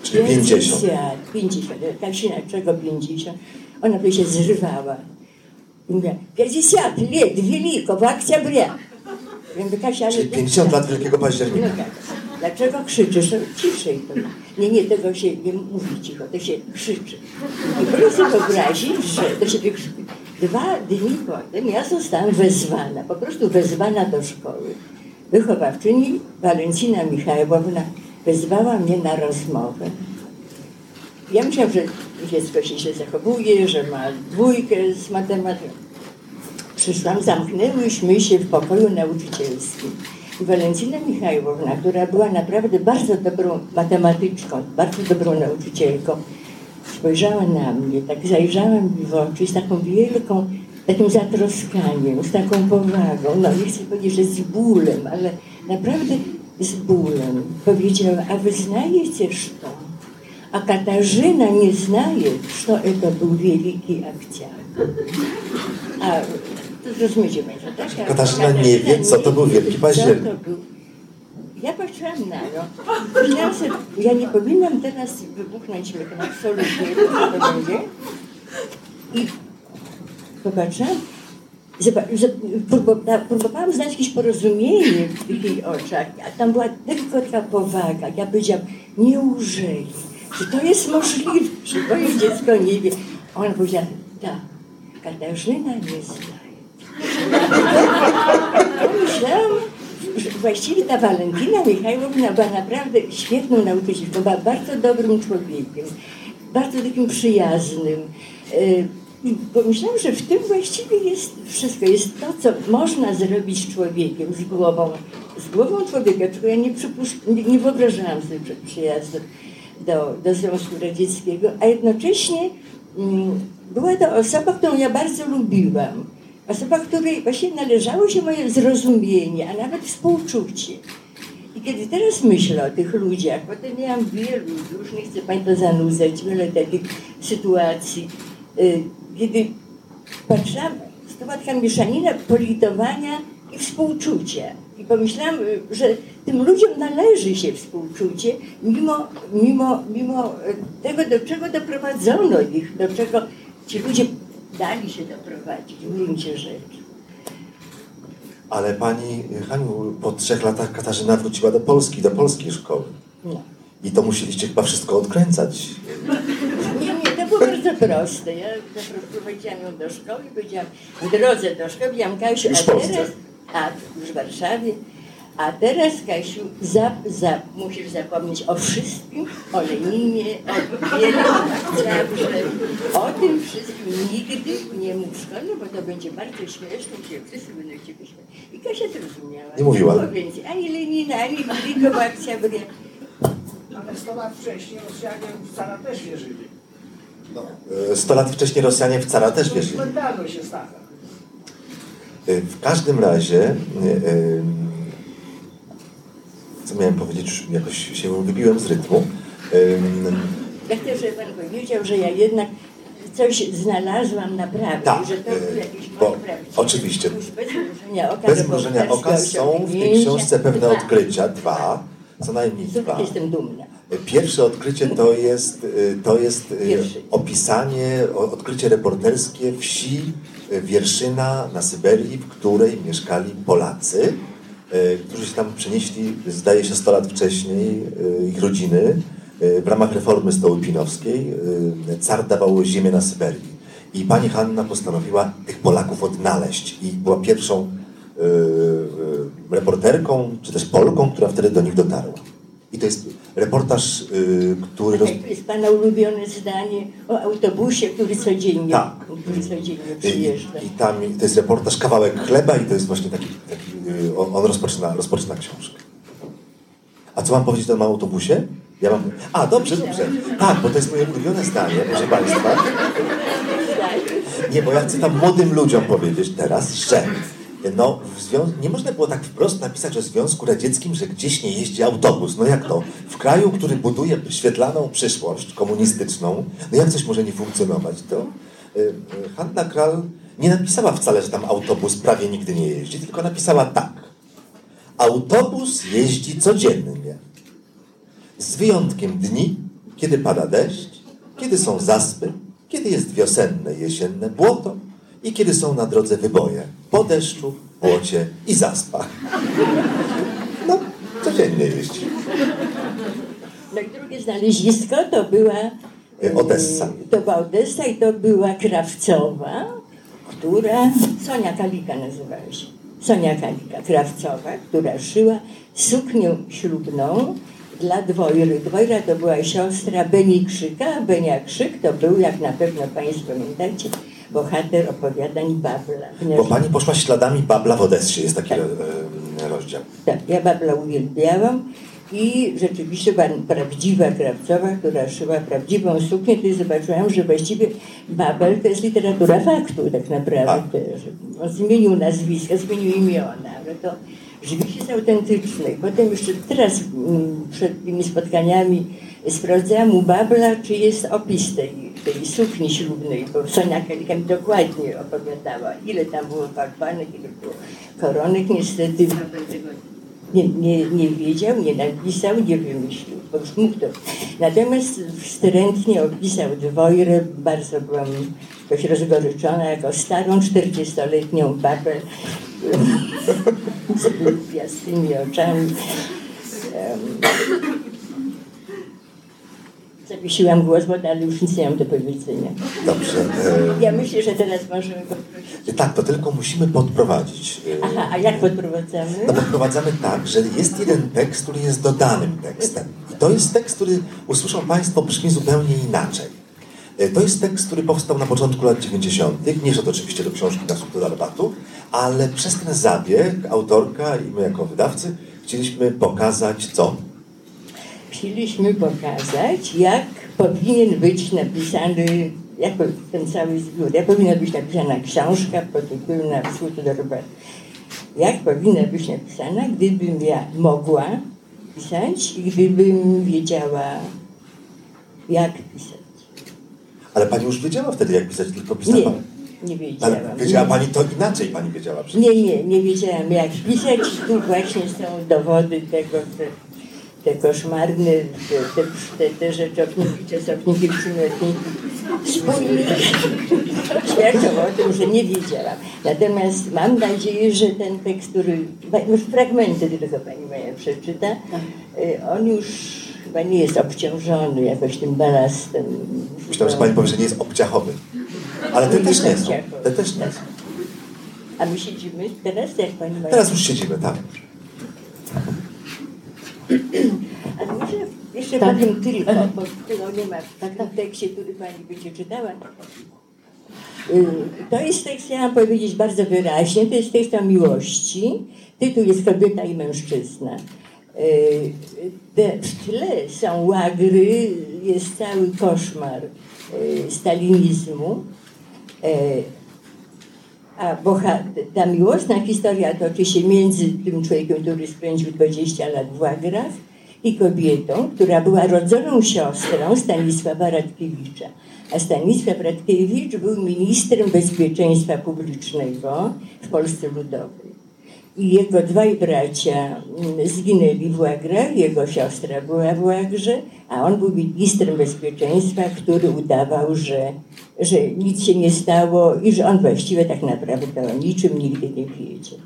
Czyli 50. 50. Kasina, czego 50? Ona by się zrywała. I mówiła, 50 lat wielko, w октября. Ja mówię, Kasia, ale Czyli to 50 tak. lat Wielkiego Października. No tak. Dlaczego krzyczysz? No, ciszej to. Nie, nie, tego się nie mówi cicho, to się krzyczy. I proszę wyobrazić, że to się krzyczy. Dwa dni potem ja zostałam wezwana, po prostu wezwana do szkoły. Wychowawczyni Walencina Michałowna wezwała mnie na rozmowę. Ja myślałam, że dziecko się źle zachowuje, że ma dwójkę z matematyki. Przyszłam, zamknęłyśmy się w pokoju nauczycielskim. I Walencina Michałowna, która była naprawdę bardzo dobrą matematyczką, bardzo dobrą nauczycielką, spojrzała na mnie, tak zajrzała mi w oczy z taką wielką, takim zatroskaniem, z taką powagą, no nie chcę powiedzieć, że z bólem, ale naprawdę z bólem. Powiedziała, a wy znajecie co? A Katarzyna nie znaje, co to był wielki akciak. A to zrozumiecie Państwo, tak? Katarzyna nie wie, co to był Wielki Październik. Co to był. Ja patrzyłam na sobie, ja nie powinnam teraz wybuchnąć śmiechem, absolutnie, to to będzie. I popatrzyłam, próbowałam znaleźć jakieś porozumienie w jej oczach, a tam była tylko taka powaga. Ja powiedziałam, nie użyj, czy to jest możliwe, że moje dziecko nie wie. Ona powiedziała, tak, Katarzyna nie zna. Myślałam, że właściwie ta Walentyna Michałowna była naprawdę świetną nauczycielką, była bardzo dobrym człowiekiem, bardzo takim przyjaznym. E, I pomyślałam, że w tym właściwie jest wszystko, jest to, co można zrobić z człowiekiem, z głową, z głową człowieka, czego ja nie, nie, nie wyobrażałam sobie przed przyjazdem do, do Związku Radzieckiego, a jednocześnie mm, była to osoba, którą ja bardzo lubiłam. Osoba, której właśnie należało się moje zrozumienie, a nawet współczucie. I kiedy teraz myślę o tych ludziach, potem miałam wielu, nie chcę Państwa zanudzać, wiele takich sytuacji, y, kiedy patrzyłam, to była taka mieszanina politowania i współczucia. I pomyślałam, że tym ludziom należy się współczucie, mimo, mimo, mimo tego, do czego doprowadzono ich, do czego ci ludzie dali się doprowadzić w gruncie rzeczy. Ale pani Haniu, po trzech latach Katarzyna wróciła do Polski, do polskiej szkoły. No. I to musieliście chyba wszystko odkręcać. Nie, nie, to było bardzo proste. Ja zaprowadziłam ją do szkoły, powiedziałam, w drodze do szkoły, powiedziałam, Kasiu, a teraz, a już w Warszawie, a teraz, Kasiu, za, za, musisz zapomnieć o wszystkim, o Leninie, o Zabrze, o tym wszystkim nigdy nie mów szkole, bo to będzie bardzo śmieszne się wszyscy będą cię śmiać. I Kasia to rozumiała. Nie mówiła. było więcej ani Lenina, ani Wielkiego Oktябrya. Ale 100 lat wcześniej Rosjanie w cara też wierzyli. E, Sto lat wcześniej Rosjanie w cara też wierzyli. mentalność jest taka. E, W każdym razie, e, e, co miałem powiedzieć, już jakoś się wybiłem z rytmu. E, Ja chcę, żeby pan powiedział, że ja jednak coś znalazłam naprawdę, Tak, że to był jakiś bo oczywiście. Bez mrużenia oka, Bez są w tej książce pewne Dwa. odkrycia, dwa, co najmniej Super, dwa. jestem dumna. Pierwsze odkrycie to jest, y, to jest y, opisanie, odkrycie reporterskie wsi y, Wierszyna na Syberii, w której mieszkali Polacy, którzy się tam przenieśli, zdaje się 100 lat wcześniej, y, ich rodziny. Y, W ramach reformy stołypinowskiej y, car dawał ziemię na Syberii. I pani Hanna postanowiła tych Polaków odnaleźć i była pierwszą reporterką, czy też Polką, która wtedy do nich dotarła. I to jest reportaż, y, który... Roz... To jest Pana ulubione zdanie o autobusie, który codziennie, Tak. który codziennie I, przyjeżdża. I tam to jest reportaż kawałek chleba i to jest właśnie taki, taki y, on rozpoczyna, rozpoczyna książkę. A co mam powiedzieć o tym autobusie? Ja mam... A, dobrze, dobrze. Tak, bo to jest moje ulubione zdanie, proszę Państwa. Nie, bo ja chcę tam młodym ludziom powiedzieć teraz, że no, nie można było tak wprost napisać o Związku Radzieckim, że gdzieś nie jeździ autobus. No jak to? W kraju, który buduje świetlaną przyszłość komunistyczną, no jak coś może nie funkcjonować? To y, y, Hanna Kral nie napisała wcale, że tam autobus prawie nigdy nie jeździ, tylko napisała tak. Autobus jeździ codziennie. Z wyjątkiem dni, kiedy pada deszcz, kiedy są zaspy, kiedy jest wiosenne jesienne błoto i kiedy są na drodze wyboje po deszczu, błocie i zaspach. No, codziennie jeździ. No i drugie znalezisko to była E, Odessa. e, To była Odessa i to była Krawcowa, która, Sonia Kalika nazywała się. Sonia Kalika, Krawcowa, która szyła suknię ślubną dla Dwojry. Dwojra to była siostra Beni Krzyka, a Benia Krzyk to był, jak na pewno Państwo pamiętacie, bohater opowiadań Babla. Bo pani poszła śladami Babla w Odessie, jest taki e, e, rozdział. Tak, ja Babla uwielbiałam i rzeczywiście prawdziwa krawcowa, która szyła prawdziwą suknię, to zobaczyłam, że właściwie Babel to jest literatura faktu tak naprawdę. On zmienił nazwiska, zmienił imiona, ale to rzeczywiście jest autentyczne. I potem jeszcze teraz mm, przed tymi spotkaniami sprawdzałam u Babla, czy jest opis tej, tej sukni ślubnej, bo Sonia Kalika mi dokładnie opowiadała, ile tam było farbanek, ile było koronek. Niestety nie, nie, nie wiedział, nie napisał, nie wymyślił, bo mógł to. Natomiast wstrętnie opisał dwojrę, bardzo byłam jakoś rozgoryczona, jako starą, 40-letnią babę z piastymi oczami. Em, Zawiesiłam głos, bo dalej już nic nie mam do powiedzenia. Dobrze. Ja myślę, że teraz możemy poprosić. E, tak, to tylko musimy podprowadzić. E, Aha, a jak podprowadzamy? No podprowadzamy tak, że jest jeden tekst, który jest dodanym tekstem. I to jest tekst, który usłyszą Państwo brzmi zupełnie inaczej. E, To jest tekst, który powstał na początku lat 90. Nie szedł oczywiście do książki na słup do Darbatu, ale przez ten zabieg autorka i my jako wydawcy chcieliśmy pokazać co? Chcieliśmy pokazać, jak powinien być napisany, jak ten cały zbiór, jak powinna być napisana książka pod tytułem Na wschód do. Jak powinna być napisana, gdybym ja mogła pisać i gdybym wiedziała, jak pisać. Ale Pani już wiedziała wtedy, jak pisać, tylko pisała. Nie, nie wiedziałam. Wiedziała Pani to inaczej, Pani wiedziała przecież. Nie, nie, nie wiedziałam jak pisać. Tu właśnie są dowody tego, te, te koszmarne, te, te, te, rzeczowniki, czasowniki, przymiotniki świadczą o tym, że nie wiedziałam. Natomiast mam nadzieję, że ten tekst, który, już fragmenty tylko Pani Maja przeczyta, y, on już chyba nie jest obciążony jakoś tym balastem. Myślałem, że Pani powie, że nie jest obciachowy. Ale te też nie są. Te też nie są. A my siedzimy teraz, jak Pani Maja? Teraz już siedzimy, tak. Ale może jeszcze Tak. powiem tylko, bo tego nie ma w tym tekście, który Pani będzie czytała. Y, To jest tekst, chciałam powiedzieć bardzo wyraźnie, to jest tekst o miłości. Tytuł jest Kobieta i mężczyzna. Y, te- W tle są łagry, jest cały koszmar y, stalinizmu. A ta miłosna historia toczy się między tym człowiekiem, który spędził 20 lat w łagrach i kobietą, która była rodzoną siostrą Stanisława Radkiewicza. A Stanisław Radkiewicz był ministrem bezpieczeństwa publicznego w Polsce Ludowej. Jego dwaj bracia mm, zginęli w łagrach, jego siostra była w łagrze, a on był ministrem bezpieczeństwa, który udawał, że, że nic się nie stało i że on właściwie tak naprawdę o niczym nigdy nie wiedział.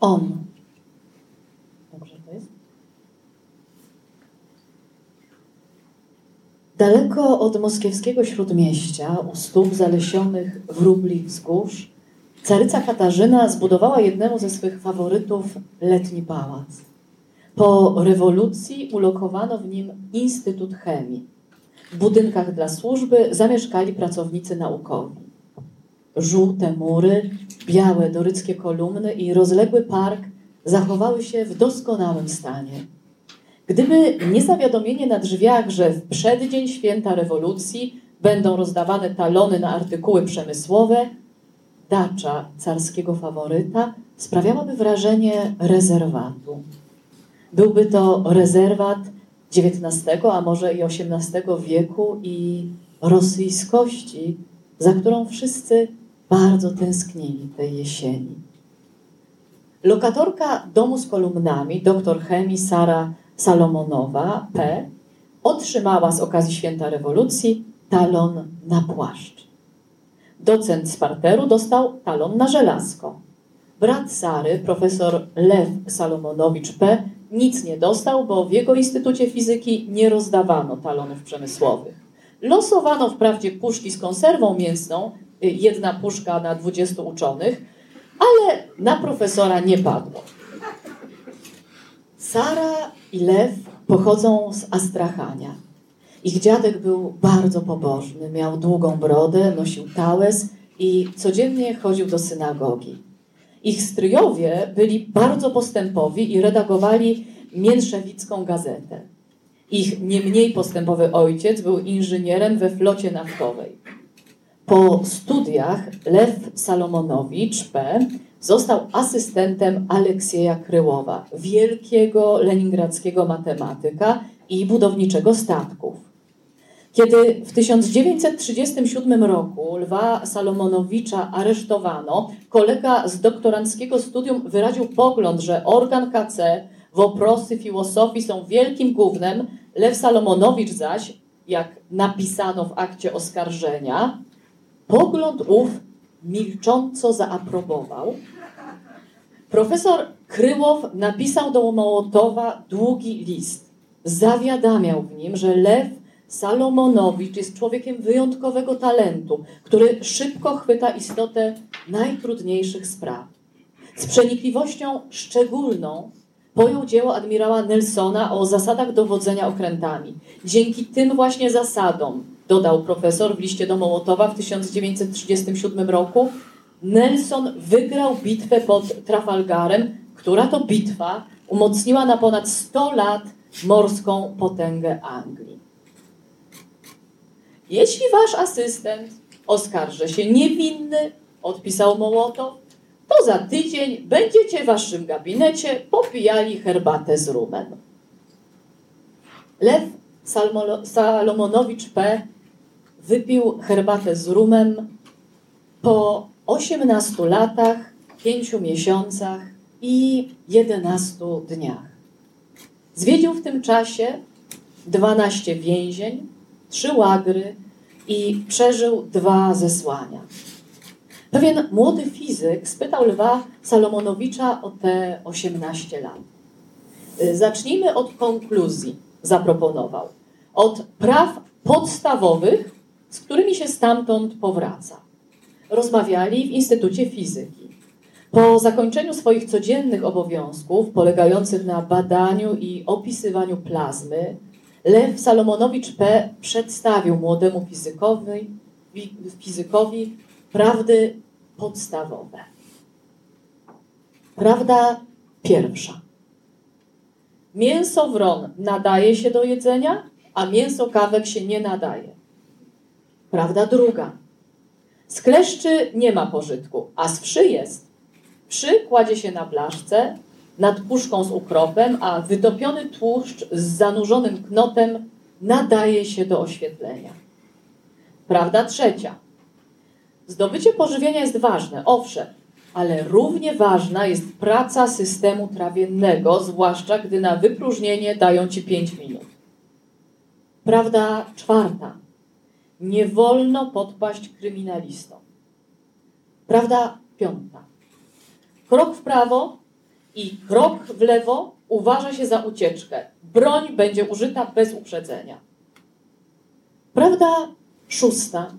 On. Dobrze to jest? Daleko od moskiewskiego śródmieścia, u stóp zalesionych wróbli wzgórz, caryca Katarzyna zbudowała jednemu ze swych faworytów letni pałac. Po rewolucji ulokowano w nim Instytut Chemii. W budynkach dla służby zamieszkali pracownicy naukowi. Żółte mury, białe doryckie kolumny i rozległy park zachowały się w doskonałym stanie. Gdyby nie zawiadomienie na drzwiach, że w przeddzień święta rewolucji będą rozdawane talony na artykuły przemysłowe, dacza carskiego faworyta sprawiałaby wrażenie rezerwatu. Byłby to rezerwat XIX, a może i XVIII wieku i rosyjskości, za którą wszyscy bardzo tęsknili tej jesieni. Lokatorka domu z kolumnami, doktor chemii Sara Salomonowa, P., otrzymała z okazji Święta Rewolucji talon na płaszcz. Docent z parteru dostał talon na żelazko. Brat Sary, profesor Lew Salomonowicz P., nic nie dostał, bo w jego Instytucie Fizyki nie rozdawano talonów przemysłowych. Losowano wprawdzie puszki z konserwą mięsną, jedna puszka na 20 uczonych, ale na profesora nie padło. Sara i Lew pochodzą z Astrachania. Ich dziadek był bardzo pobożny, miał długą brodę, nosił tałes i codziennie chodził do synagogi. Ich stryjowie byli bardzo postępowi i redagowali Mięszewicką gazetę. Ich nie mniej postępowy ojciec był inżynierem we flocie naftowej. Po studiach Lew Salomonowicz P. został asystentem Aleksieja Kryłowa, wielkiego leningradzkiego matematyka i budowniczego statków. Kiedy w 1937 roku Lwa Salomonowicza aresztowano, kolega z doktoranckiego studium wyraził pogląd, że organ KC, woprosy filozofii są wielkim głównym. Lew Salomonowicz zaś, jak napisano w akcie oskarżenia, pogląd ów milcząco zaaprobował. Profesor Kryłow napisał do Mołotowa długi list. Zawiadamiał w nim, że Lew Salomonowicz jest człowiekiem wyjątkowego talentu, który szybko chwyta istotę najtrudniejszych spraw. Z przenikliwością szczególną pojął dzieło admirała Nelsona o zasadach dowodzenia okrętami. Dzięki tym właśnie zasadom, dodał profesor w liście do Mołotowa w 1937 roku, Nelson wygrał bitwę pod Trafalgarem, która to bitwa umocniła na ponad 100 lat morską potęgę Anglii. Jeśli wasz asystent oskarży się niewinny, odpisał Mołotow, to za tydzień będziecie w waszym gabinecie popijali herbatę z rumem. Lew Salomonowicz P. wypił herbatę z rumem po 18 latach, 5 miesiącach i 11 dniach. Zwiedził w tym czasie 12 więzień, trzy łagry i przeżył dwa zesłania. Pewien młody fizyk spytał Lwa Salomonowicza o te 18 lat. Zacznijmy od konkluzji, zaproponował. Od praw podstawowych, z którymi się stamtąd powraca. Rozmawiali w Instytucie Fizyki. Po zakończeniu swoich codziennych obowiązków, polegających na badaniu i opisywaniu plazmy, Lew Salomonowicz P. przedstawił młodemu fizykowi, fizykowi prawdy podstawowe. Prawda pierwsza. Mięso wron nadaje się do jedzenia, a mięso kawek się nie nadaje. Prawda druga. Z kleszczy nie ma pożytku, a z wszy jest. Wszy kładzie się na blaszce, nad puszką z ukropem, a wytopiony tłuszcz z zanurzonym knotem nadaje się do oświetlenia. Prawda trzecia. Zdobycie pożywienia jest ważne, owszem, ale równie ważna jest praca systemu trawiennego, zwłaszcza gdy na wypróżnienie dają ci 5 minut. Prawda czwarta. Nie wolno podpaść kryminalistom. Prawda piąta. Krok w prawo i krok w lewo uważa się za ucieczkę. Broń będzie użyta bez uprzedzenia. Prawda szósta.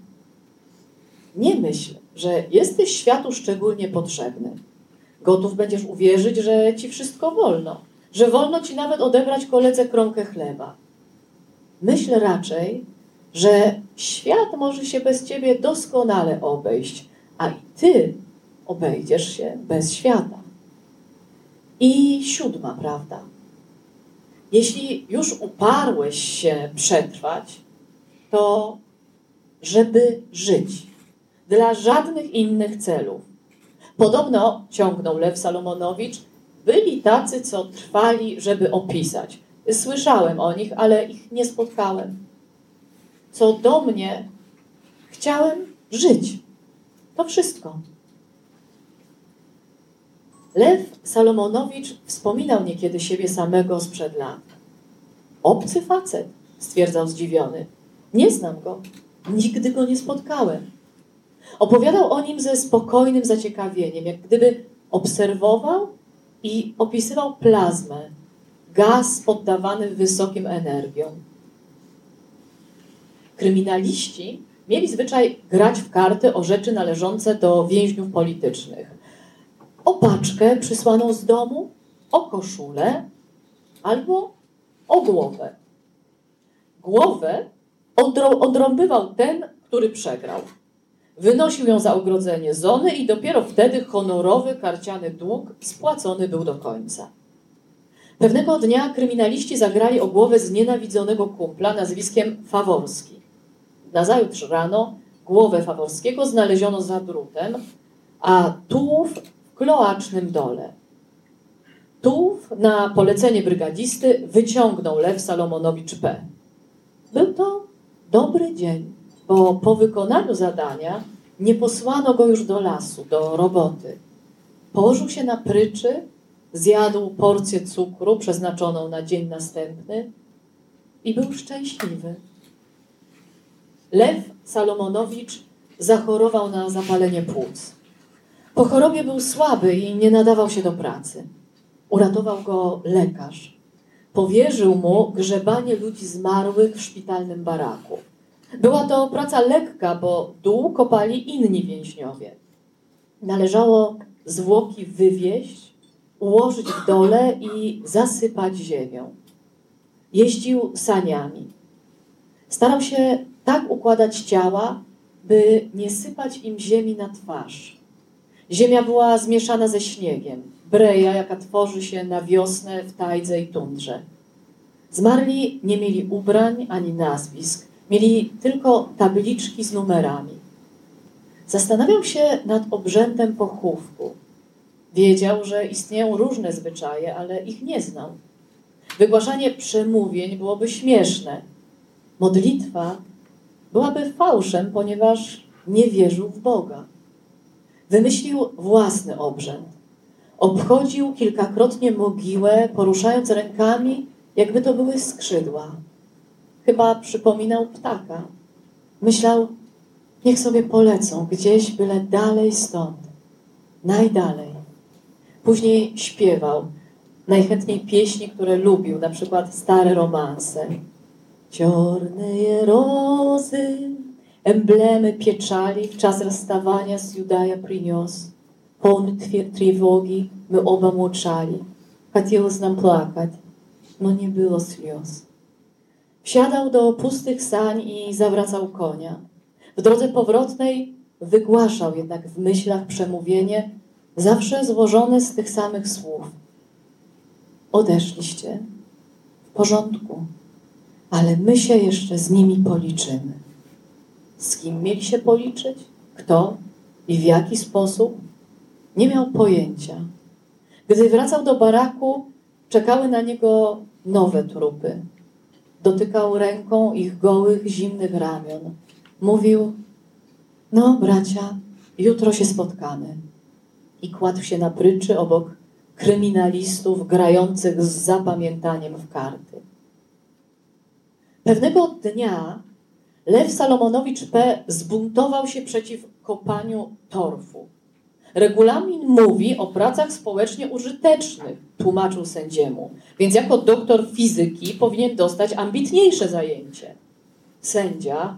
Nie myśl, że jesteś światu szczególnie potrzebny. Gotów będziesz uwierzyć, że ci wszystko wolno, że wolno ci nawet odebrać koledze kromkę chleba. Myśl raczej, że świat może się bez ciebie doskonale obejść, a i ty obejdziesz się bez świata. I siódma prawda. Jeśli już uparłeś się przetrwać, to żeby żyć dla żadnych innych celów. Podobno, ciągnął Lew Salomonowicz, byli tacy, co trwali, żeby opisać. Słyszałem o nich, ale ich nie spotkałem. Co do mnie, chciałem żyć. To wszystko. Lew Salomonowicz wspominał niekiedy siebie samego sprzed lat. Obcy facet, stwierdzał zdziwiony. Nie znam go. Nigdy go nie spotkałem. Opowiadał o nim ze spokojnym zaciekawieniem, jak gdyby obserwował i opisywał plazmę, gaz poddawany wysokim energiom. Kryminaliści mieli zwyczaj grać w karty o rzeczy należące do więźniów politycznych. O paczkę przysłaną z domu, o koszulę albo o głowę. Głowę odrąbywał ten, który przegrał. Wynosił ją za ogrodzenie zony i dopiero wtedy honorowy karciany dług spłacony był do końca. Pewnego dnia kryminaliści zagrali o głowę znienawidzonego kumpla nazwiskiem Faworski. Nazajutrz rano głowę Faworskiego znaleziono za drutem, a tułów w kloacznym dole. Tułów na polecenie brygadzisty wyciągnął Lew Salomonowicz P. Był to dobry dzień bo po wykonaniu zadania nie posłano go już do lasu, do roboty. Położył się na pryczy, zjadł porcję cukru przeznaczoną na dzień następny i był szczęśliwy. Lew Salomonowicz zachorował na zapalenie płuc. Po chorobie był słaby i nie nadawał się do pracy. Uratował go lekarz. Powierzył mu grzebanie ludzi zmarłych w szpitalnym baraku. Była to praca lekka, bo dół kopali inni więźniowie. Należało zwłoki wywieźć, ułożyć w dole i zasypać ziemią. Jeździł saniami. Starał się tak układać ciała, by nie sypać im ziemi na twarz. Ziemia była zmieszana ze śniegiem, breja, jaka tworzy się na wiosnę w tajdze i tundrze. Zmarli nie mieli ubrań ani nazwisk, Mieli tylko tabliczki z numerami. Zastanawiał się nad obrzędem pochówku. Wiedział, że istnieją różne zwyczaje, ale ich nie znał. Wygłaszanie przemówień byłoby śmieszne. Modlitwa byłaby fałszem, ponieważ nie wierzył w Boga. Wymyślił własny obrzęd. Obchodził kilkakrotnie mogiłę, poruszając rękami, jakby to były skrzydła. Chyba przypominał ptaka. Myślał, niech sobie polecą gdzieś, byle dalej stąd. Najdalej. Później śpiewał najchętniej pieśni, które lubił, na przykład stare romanse. Ciorne rozy, emblemy pieczali w czas rozstawania z Judaja przyniósł. Pełny trwogi, my oba młoczali. Хотелось nam płakać, no nie było слез. Wsiadał do pustych sań i zawracał konia. W drodze powrotnej wygłaszał jednak w myślach przemówienie, zawsze złożone z tych samych słów. Odeszliście. W porządku. Ale my się jeszcze z nimi policzymy. Z kim mieli się policzyć? Kto i w jaki sposób? Nie miał pojęcia. Gdy wracał do baraku, czekały na niego nowe trupy. Dotykał ręką ich gołych, zimnych ramion. Mówił: No, bracia, jutro się spotkamy. I kładł się na pryczy obok kryminalistów grających z zapamiętaniem w karty. Pewnego dnia Lew Salomonowicz P. zbuntował się przeciw kopaniu torfu. Regulamin mówi o pracach społecznie użytecznych, tłumaczył sędziemu, więc jako doktor fizyki powinien dostać ambitniejsze zajęcie. Sędzia,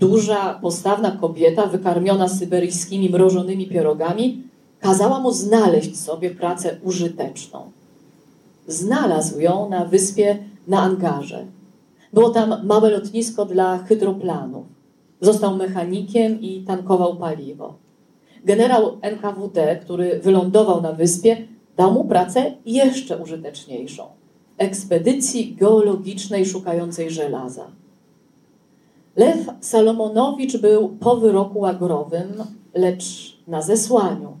duża, postawna kobieta wykarmiona syberyjskimi mrożonymi pierogami, kazała mu znaleźć sobie pracę użyteczną. Znalazł ją na wyspie na Angarze. Było tam małe lotnisko dla hydroplanów. Został mechanikiem i tankował paliwo. Generał NKWD, który wylądował na wyspie, dał mu pracę jeszcze użyteczniejszą ekspedycji geologicznej szukającej żelaza. Lew Salomonowicz był po wyroku łagrowym, lecz na zesłaniu.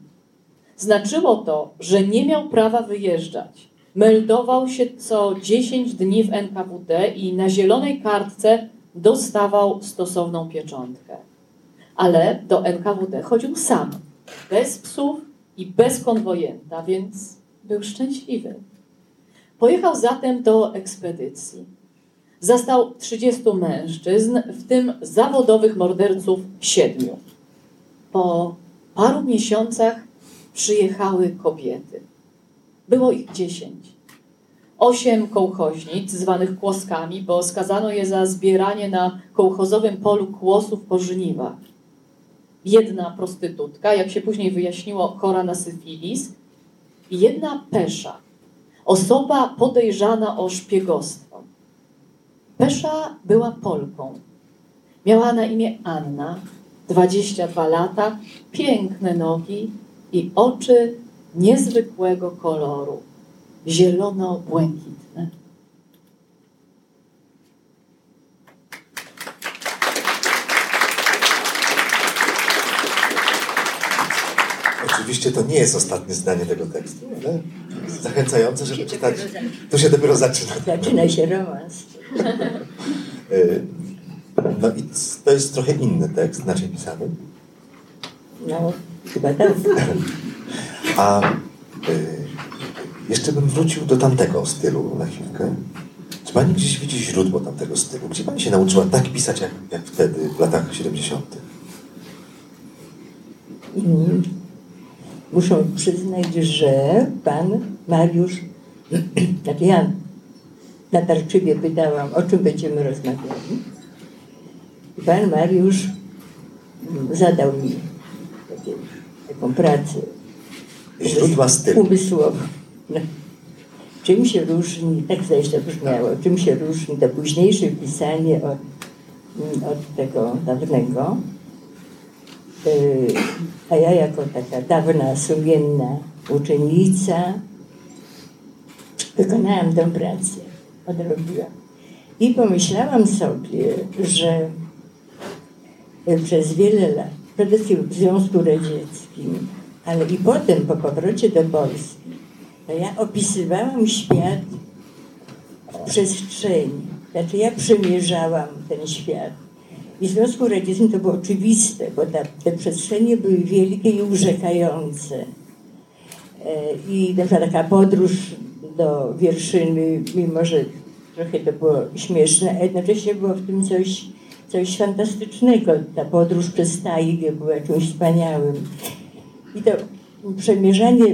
Znaczyło to, że nie miał prawa wyjeżdżać. Meldował się co 10 dni w NKWD i na zielonej kartce dostawał stosowną pieczątkę. Ale do NKWD chodził sam, bez psów i bez konwojenta, więc był szczęśliwy. Pojechał zatem do ekspedycji. Zastał 30 mężczyzn, w tym zawodowych morderców siedmiu. Po paru miesiącach przyjechały kobiety. Było ich dziesięć. Osiem kołchoźnic, zwanych kłoskami, bo skazano je za zbieranie na kołchozowym polu kłosów po żniwach. Jedna prostytutka, jak się później wyjaśniło, chora na syfilis, jedna pesza, osoba podejrzana o szpiegostwo. Pesza była Polką. Miała na imię Anna, 22 lata, piękne nogi i oczy niezwykłego koloru, zielono-błękitne. Oczywiście to nie jest ostatnie zdanie tego tekstu, ale zachęcające, żeby czytać. Tu się dopiero zaczyna. Zaczyna się romans. Y, No i to jest trochę inny tekst, inaczej pisany. No, chyba tak. A y, jeszcze bym wrócił do tamtego stylu na chwilkę. Czy pani gdzieś widzi źródło tamtego stylu? Gdzie pani się nauczyła tak pisać, jak, jak wtedy, w latach 70.? Mm. Muszę przyznać, że pan Mariusz, znaczy ja natarczywie pytałam, o czym będziemy rozmawiali. Pan Mariusz zadał mi taką pracę Źródła stylu. umysłową. No. Czym się różni, tak zresztą brzmiało, czym się różni to późniejsze pisanie od, mm, od tego dawnego. Yy, A ja jako taka dawna, sumienna uczennica wykonałam tę pracę, odrobiłam. I pomyślałam sobie, że y, przez wiele lat, przede wszystkim w Związku Radzieckim, ale i potem po powrocie do Polski, to ja opisywałam świat w przestrzeni. Znaczy ja przemierzałam ten świat. I w Związku Radzieckim to było oczywiste, bo ta, te przestrzenie były wielkie i urzekające. E, I taka podróż do Wierszyny, mimo że trochę to było śmieszne, a jednocześnie było w tym coś, coś fantastycznego. Ta podróż przez tajgę była czymś wspaniałym. I to przemierzanie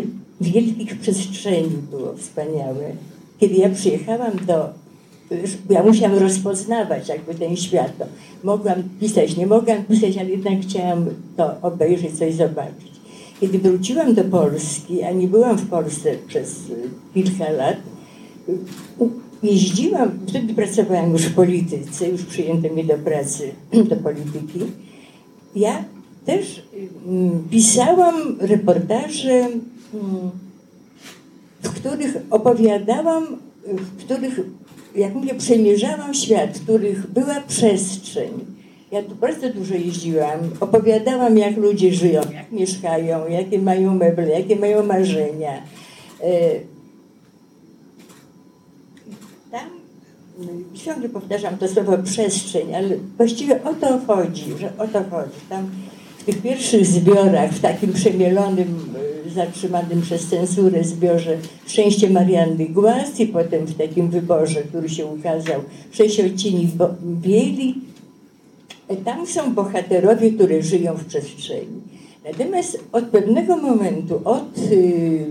wielkich przestrzeni było wspaniałe. Kiedy ja przyjechałam do ja musiałam rozpoznawać jakby ten świat. To mogłam pisać, nie mogłam pisać, ale jednak chciałam to obejrzeć, coś zobaczyć. Kiedy wróciłam do Polski, a nie byłam w Polsce przez kilka lat, jeździłam, wtedy pracowałam już w polityce, już przyjęto mnie do pracy, do polityki. Ja też mm, pisałam reportaże, mm, w których opowiadałam, w których, jak mówię, przemierzałam świat, w których była przestrzeń. Ja tu bardzo dużo jeździłam, opowiadałam, jak ludzie żyją, jak mieszkają, jakie mają meble, jakie mają marzenia. E, Tam ciągle powtarzam to słowo przestrzeń, ale właściwie o to chodzi, że o to chodzi. Tam w tych pierwszych zbiorach, w takim przemielonym, y, zatrzymanym przez cenzurę zbiorze Szczęście Marianny Głaz i potem w takim wyborze, który się ukazał, Sześć odcieni bieli, e, tam są bohaterowie, którzy żyją w przestrzeni. Natomiast od pewnego momentu, od, y,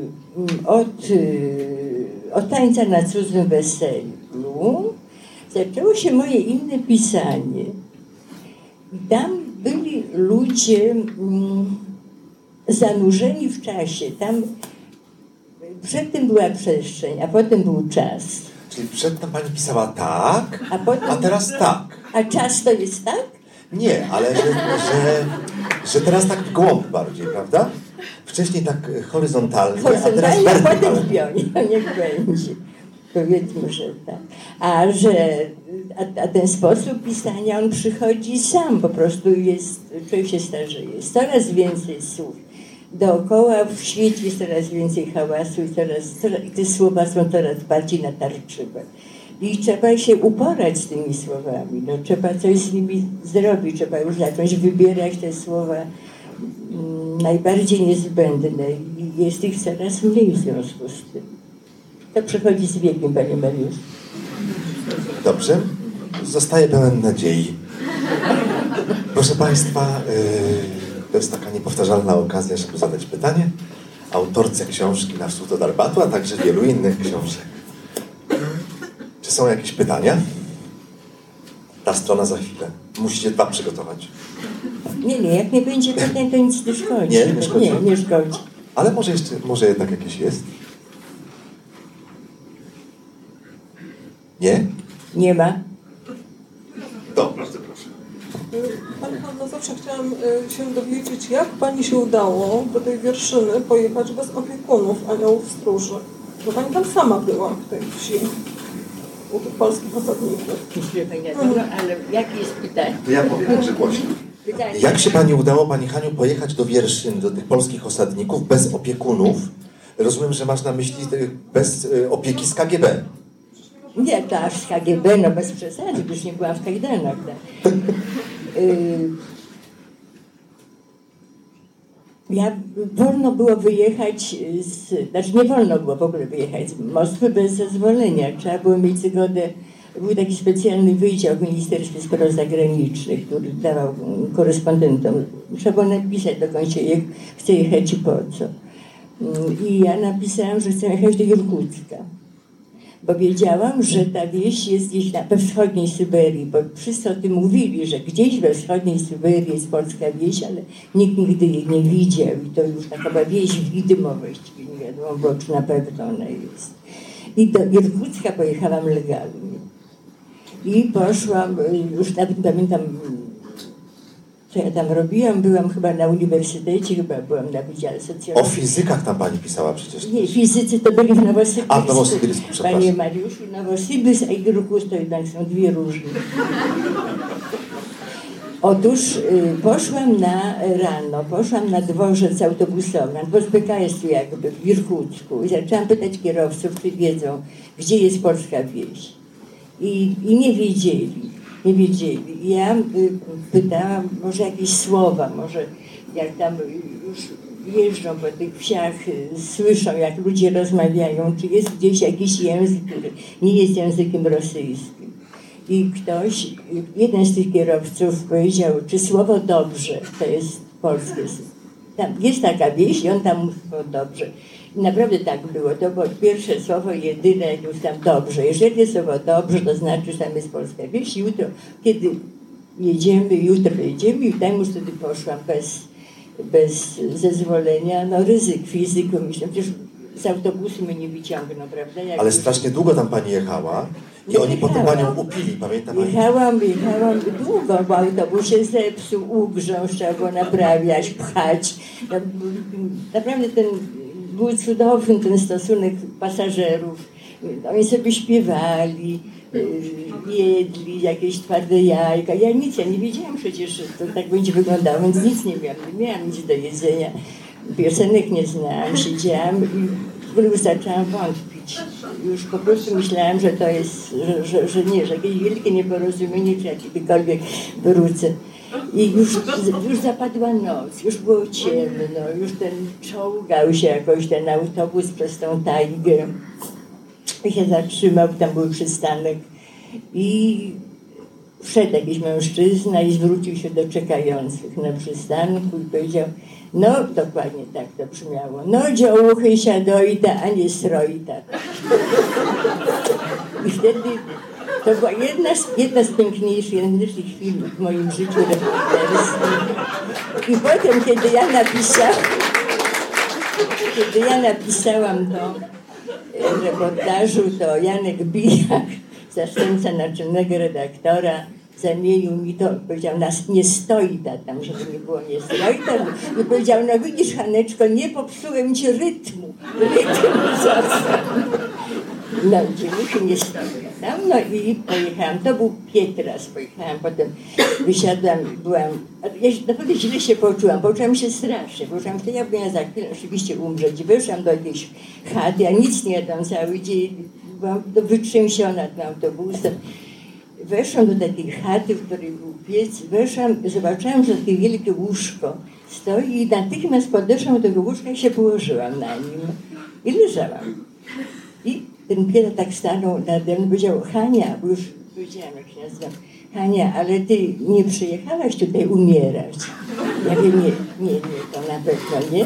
od, y, od tańca na cudzym weselu, zaczęło się moje inne pisanie. I tam ludzie mm, zanurzeni w czasie. Tam przedtem była przestrzeń, a potem był czas. Czyli przedtem pani pisała tak, A potem- a teraz tak. A czas to jest tak? Nie, ale że, że, że teraz tak w głąb bardziej, prawda? Wcześniej tak horyzontalnie, a teraz Horyzontalnie, a potem w pionie. Niech będzie. Powiedzmy, że tak. A że a, a ten sposób pisania, on przychodzi sam, po prostu jest, człowiek się starzeje. Jest coraz więcej słów. Dookoła w świecie jest coraz więcej hałasu i, coraz, coraz, te słowa są coraz bardziej natarczywe. I trzeba się uporać z tymi słowami. No, trzeba coś z nimi zrobić, trzeba już zacząć wybierać te słowa mm, najbardziej niezbędne i jest ich coraz mniej w związku z tym. To przychodzi z wiekiem, Panie Mariusz. Dobrze, zostaję pełen nadziei. Proszę Państwa, yy, to jest taka niepowtarzalna okazja, żeby zadać pytanie autorce książki Na wschód od Arbatu, a także wielu innych książek. Czy są jakieś pytania? Ta strona za chwilę. Musicie dwa przygotować. Nie, nie, jak nie będzie pytań, to nic nie szkodzi. Nie, nie szkodzi? Nie, nie szkodzi. Ale może jeszcze, może jednak jakieś jest? Nie? Nie ma. To, bardzo proszę. Pani Hanno, zawsze chciałam y, się dowiedzieć, jak Pani się udało do tej wierszyny pojechać bez opiekunów aniołów stróży. Bo Pani tam sama była w tej wsi, u tych polskich osadników. Wiadomo, ale jakie jest pytanie? To ja powiem, że głośno. Pytanie. Jak się Pani udało, Pani Haniu, pojechać do Wierszyn, do tych polskich osadników bez opiekunów? Rozumiem, że masz na myśli bez y, opieki z KGB. Nie, to aż z KGB, no bez przesady, już nie byłam w kajdanach. Tak. Y, Ja, wolno było wyjechać z, znaczy nie wolno było w ogóle wyjechać z Moskwy bez zezwolenia. Trzeba było mieć zgodę, był taki specjalny wydział w Ministerstwie Spraw Zagranicznych, który dawał korespondentom. Trzeba było napisać do końca, jak chce jechać i po co. Mm, I ja napisałam, że chcę jechać do Irkucka bo wiedziałam, że ta wieś jest gdzieś na, we wschodniej Syberii, bo wszyscy o tym mówili, że gdzieś we wschodniej Syberii jest polska wieś, ale nikt nigdy jej nie widział i to już taka chyba wieś widmo właściwie, nie wiadomo było, czy na pewno ona jest. I do Irkucka pojechałam legalnie. I poszłam, y, już nawet pamiętam, co ja tam robiłam, byłam chyba na uniwersytecie, chyba byłam na Wydziale O Socjologii. fizykach tam Pani pisała przecież. Nie, fizycy to byli w Nowosybirsku. A, w Nowosybirsku, przepraszam. Panie Mariuszu, Nowosybirsk a Irkus to jednak są dwie różne. Otóż y, poszłam na rano, poszłam na dworzec autobusowy, na dworzec PKS jakby w Irkucku i zaczęłam pytać kierowców, czy wiedzą, gdzie jest polska wieś. I, i nie wiedzieli, nie wiedzieli. Ja y, pytałam, może jakieś słowa, może jak tam już jeżdżą po tych wsiach, y, słyszą jak ludzie rozmawiają, czy jest gdzieś jakiś język, który nie jest językiem rosyjskim. I ktoś, jeden z tych kierowców powiedział, czy słowo dobrze to jest polskie. Tam jest taka wieś i on tam mówi słowo dobrze. Naprawdę tak było. To było pierwsze słowo, jedyne, już tam dobrze. Jeżeli jest słowo dobrze, to znaczy, że tam jest polska wieś. Jutro, kiedy jedziemy, jutro jedziemy i tam już wtedy poszłam bez, bez zezwolenia. No ryzyk fizyku, myślę, przecież z autobusu mnie nie wyciągną, prawda? Jak Ale strasznie długo tam Pani jechała i oni potem Panią upili, pamięta Pani? Jechałam, jechałam długo, bo autobus się zepsuł, ugrzął, trzeba było naprawiać, pchać. No, Naprawdę ten był cudowny ten stosunek pasażerów. Oni sobie śpiewali, y, jedli jakieś twarde jajka. Ja nic, ja nie wiedziałam przecież, że to tak będzie wyglądało, więc nic nie miałam, nie miałam nic do jedzenia. Piosenek nie znałam, siedziałam i zaczęłam wątpić. Już po prostu myślałam, że to jest, że, że, że nie, że jakieś wielkie nieporozumienie, czy ja kiedykolwiek wrócę. I już, już zapadła noc, już było ciemno, już ten czołgał się jakoś ten autobus przez tą tajgę. I się zatrzymał, tam był przystanek. I wszedł jakiś mężczyzna i zwrócił się do czekających na przystanku i powiedział, no dokładnie tak to brzmiało, no dziołuchy siadojta, a nie strojta. I wtedy to była jedna z, jedna z piękniejszych, chwil w moim życiu. I potem, kiedy ja napisałam, kiedy ja napisałam to w reportażu, to Janek Bijak, zastępca naczelnego redaktora, zamienił mi to, powiedział, nas nie stoi ta tam, żeby nie było nie stoi ta, i powiedział, no widzisz Haneczko, nie popsułem ci rytmu, rytm został. No, dziewuchy nie stoją tam, no i pojechałam, to był Pietras, pojechałam, potem wysiadłam, byłam, ja naprawdę źle się poczułam, poczułam się strasznie, poczułam, że ja powinna za chwilę oczywiście umrzeć, weszłam do jakiejś chaty, ja nic nie jadłam cały dzień, byłam to wytrzęsiona tym autobusem, weszłam do takiej chaty, w której był piec, weszłam, zobaczyłam, że takie wielkie łóżko stoi i natychmiast podeszłam do tego łóżka i się położyłam na nim i leżałam. I ten Piotr tak stanął nade mną i powiedział, Hania, bo już powiedziałam jak się nazywam, Hania, ale ty nie przyjechałaś tutaj umierać. Ja mówię, nie, nie, nie, to na pewno nie.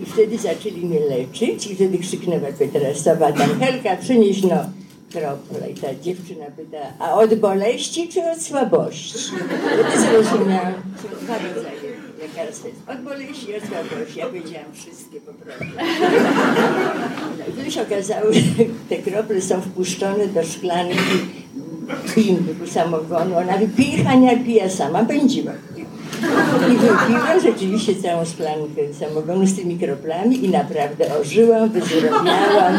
I wtedy zaczęli mnie leczyć i wtedy krzyknęła Petrasowa tam, Helka, przynieś no krople. I ta dziewczyna pyta, a od boleści czy od słabości? Wtedy zrozumiałam, że dwa lekarstwa jest od boleści od. Ja powiedziałam wszystkie po prostu. No wtedy się okazało, że te krople są wpuszczone do szklanki pindu samogonu. Ona wypije, Hania pije sama, pędziła. I wypiłam rzeczywiście całą szklankę samogonu z tymi kroplami i naprawdę ożyłam, wyzdrowiałam.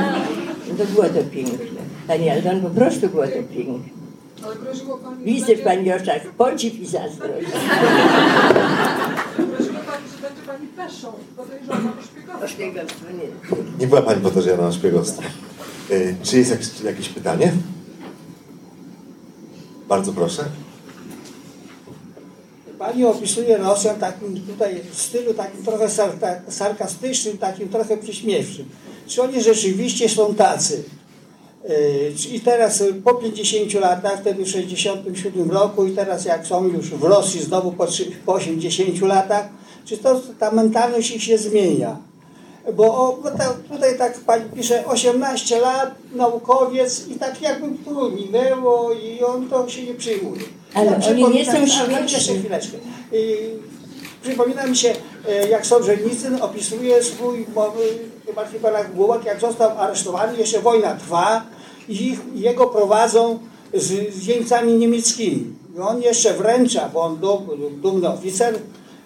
To było to piękne. Pani Aldon, po prostu było to piękne. Widzę w Pani oczach podziw i zazdrość. O szpiegostwo. Nie. Była Pani podejrzana na szpiegostwo. Y, Czy jest jakieś, jakieś pytanie? Bardzo proszę. Pani opisuje Rosjan takim tutaj w stylu takim trochę sar, sarkastycznym, takim trochę przyśmiewczym. Czy oni rzeczywiście są tacy? Czy- I teraz y, po 50 latach, wtedy w 67 roku i teraz jak są już w Rosji znowu po 80 latach, czy to ta mentalność ich się zmienia? Bo, o, bo ta, tutaj tak pani pisze 18 lat, naukowiec i tak jakby tu minęło i on to się nie przyjmuje. Ale oni nie są śmieszni. Jeszcze chwileczkę. I przypomina mi się, e, jak Solżenicyn opisuje swój, chyba chyba na Bułak, jak został aresztowany, jeszcze wojna trwa i ich, jego prowadzą z, z jeńcami niemieckimi. I on jeszcze wręcza, bo on dum, dumny oficer,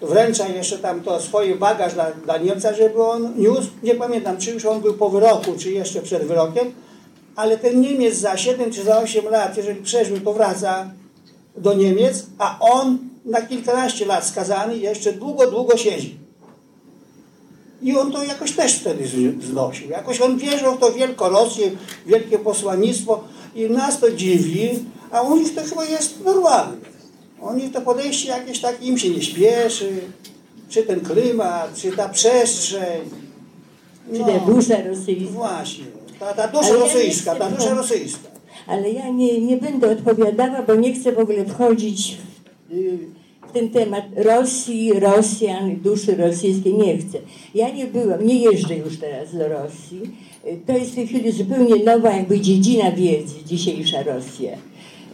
wręcza jeszcze tam to swoje bagaż dla, dla Niemca, żeby on niósł, nie pamiętam, czy już on był po wyroku, czy jeszcze przed wyrokiem, ale ten Niemiec za 7 czy za 8 lat, jeżeli przeżył, to wraca do Niemiec, a on na kilkanaście lat skazany jeszcze długo, długo siedzi. I on to jakoś też wtedy znosił. Jakoś on wierzył w to Wielkorosję, wielkie posłannictwo i nas to dziwi, a u nich to chyba jest normalne. Nich to podejście jakieś takie, im się nie śpieszy, czy ten klimat, czy ta przestrzeń. Czy ta dusza rosyjska. Właśnie, ta, ta dusza ja rosyjska, ta dusza rosyjska. Ale ja nie, nie będę odpowiadała, bo nie chcę w ogóle wchodzić w, ten temat Rosji, Rosjan, duszy rosyjskiej. Nie chcę. Ja nie byłam, nie jeżdżę już teraz do Rosji. To jest w tej chwili zupełnie nowa jakby dziedzina wiedzy, dzisiejsza Rosja.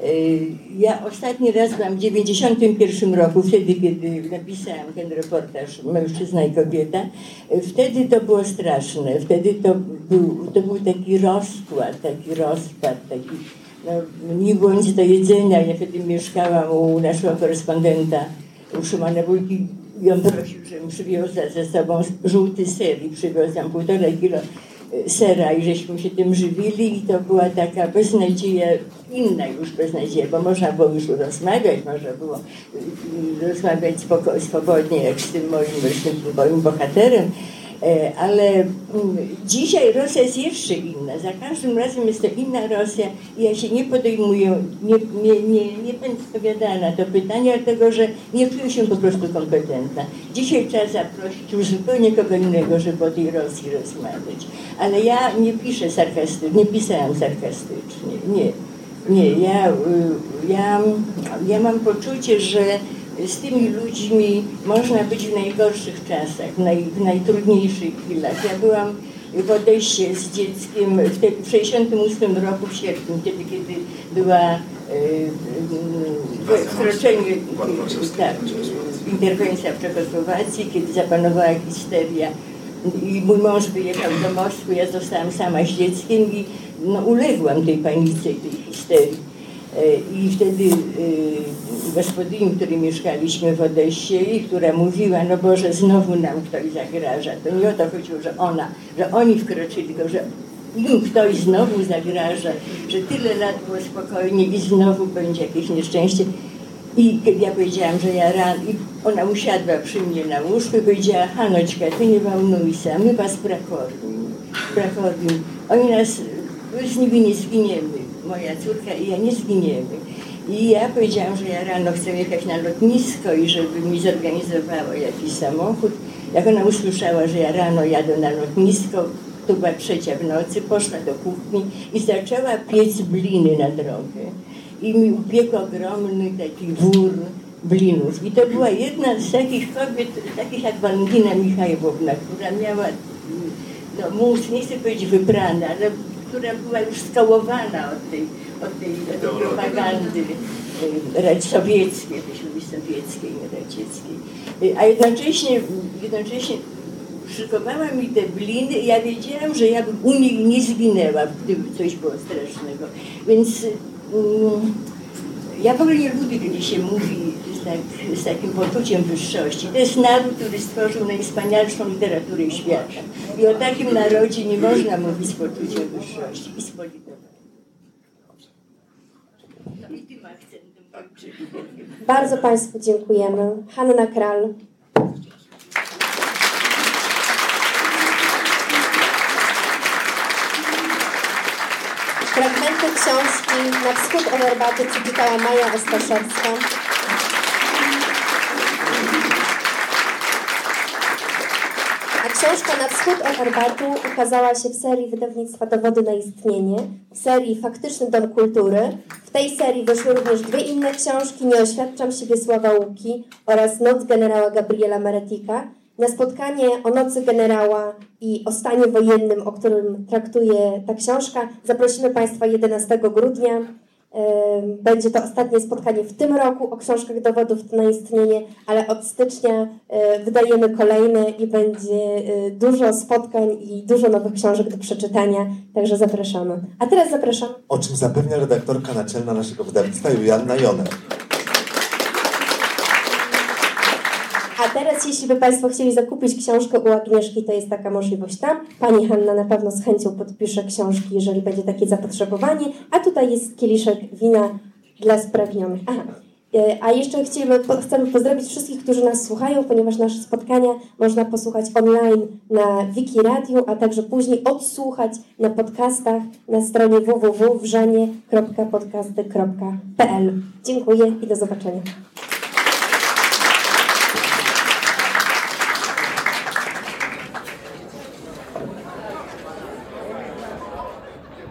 Y, Ja ostatni raz w 91 roku, wtedy kiedy napisałam ten reportaż Mężczyzna i kobieta. Y, Wtedy to było straszne, wtedy to był, to był taki rozkład, taki rozpad, taki, no, nie było nic do jedzenia. Ja wtedy mieszkałam u naszego korespondenta, u Szymana Wójki i on prosił, żebym przywiozła ze sobą żółty ser i przywiozłam półtora kilo sera i żeśmy się tym żywili i to była taka beznadzieja, inna już beznadzieja, bo można było już rozmawiać, można było y, y, rozmawiać spoko- swobodnie jak z tym moim, właśnie tym moim bohaterem ale mm, dzisiaj Rosja jest jeszcze inna. Za każdym razem jest to inna Rosja i ja się nie podejmuję, nie, nie, nie, nie będę odpowiadała na to pytanie, dlatego że nie czuję się po prostu kompetentna. Dzisiaj trzeba zaprosić już zupełnie kogo innego, żeby o tej Rosji rozmawiać. Ale ja nie piszę sarkastycznie, nie pisałam sarkastycznie, nie. Nie, ja, y, ja, ja mam poczucie, że z tymi ludźmi można być w najgorszych czasach, w, naj, w najtrudniejszych chwilach. Ja byłam w Odessie z dzieckiem w 1968 roku w sierpniu, wtedy kiedy była y, wkroczenie, tak, interwencja w Czechosłowacji, kiedy zapanowała histeria i mój mąż wyjechał do Moskwy, ja zostałam sama z dzieckiem i no, uległam tej panice, tej histerii. E, I wtedy y, gospodyni, której mieszkaliśmy w Odessie i która mówiła, no Boże, znowu nam ktoś zagraża. To nie o to chodziło, że ona, że oni wkroczyli, tylko że im ktoś znowu zagraża, że tyle lat było spokojnie i znowu będzie jakieś nieszczęście. I kiedy ja powiedziałam, że ja ran, i ona usiadła przy mnie na łóżku i powiedziała, Hanoćka, ty nie walnuj się, my was prakornim. Oni nas, my z nimi nie zginiemy, moja córka i ja nie zginiemy. I ja powiedziałam, że ja rano chcę jechać na lotnisko i żeby mi zorganizowało jakiś samochód. Jak ona usłyszała, że ja rano jadę na lotnisko, to była trzecia w nocy, poszła do kuchni i zaczęła piec bliny na drogę i mi upiekł ogromny taki wór blinów. I to była jedna z takich kobiet, takich jak Walentina Michajłowna, która miała no, mus, nie chcę powiedzieć wybrana, ale która była już skołowana od tej, od tej, propagandy e, sowieckiej, lubi sowieckiej, nie radzieckiej. E, a jednocześnie, jednocześnie szykowała mi te bliny i ja wiedziałam, że ja bym u niej nie zginęła, gdyby coś było strasznego. Więc Mm, ja w ogóle nie lubię, kiedy się mówi z, tak, z takim poczuciem wyższości. To jest naród, który stworzył najwspanialszą literaturę świata. I o takim narodzie nie można mówić z poczuciem wyższości i z. Bardzo Państwu dziękujemy. Hanna Kral. Fragmenty książki Na wschód od herbaty przeczytała Maja Ostaszewska. A książka Na wschód od herbatu ukazała się w serii wydawnictwa Dowody na istnienie, w serii Faktyczny Dom Kultury. W tej serii wyszły również dwie inne książki Nie oświadczam siebie Sława Łuki oraz Noc generała Gabriela Meretika. Na spotkanie o Nocy Generała i o stanie wojennym, o którym traktuje ta książka, zaprosimy Państwa 11 grudnia. Będzie to ostatnie spotkanie w tym roku o książkach dowodów na istnienie, ale od stycznia e, wydajemy kolejne i będzie e, dużo spotkań i dużo nowych książek do przeczytania, także zapraszamy. A teraz zapraszam. O czym zapewnia redaktorka naczelna naszego wydawnictwa Julianna Joner. A teraz, jeśli by Państwo chcieli zakupić książkę u Agnieszki, to jest taka możliwość tam. Pani Hanna na pewno z chęcią podpisze książki, jeżeli będzie takie zapotrzebowanie. A tutaj jest kieliszek wina dla spragnionych. Aha. E, a jeszcze chcemy, chcemy pozdrowić wszystkich, którzy nas słuchają, ponieważ nasze spotkania można posłuchać online na Wiki Radio, a także później odsłuchać na podcastach na stronie www.wrzenie.podcasty.pl. Dziękuję i do zobaczenia.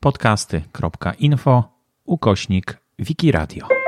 podcasty.info ukośnik Wikiradio.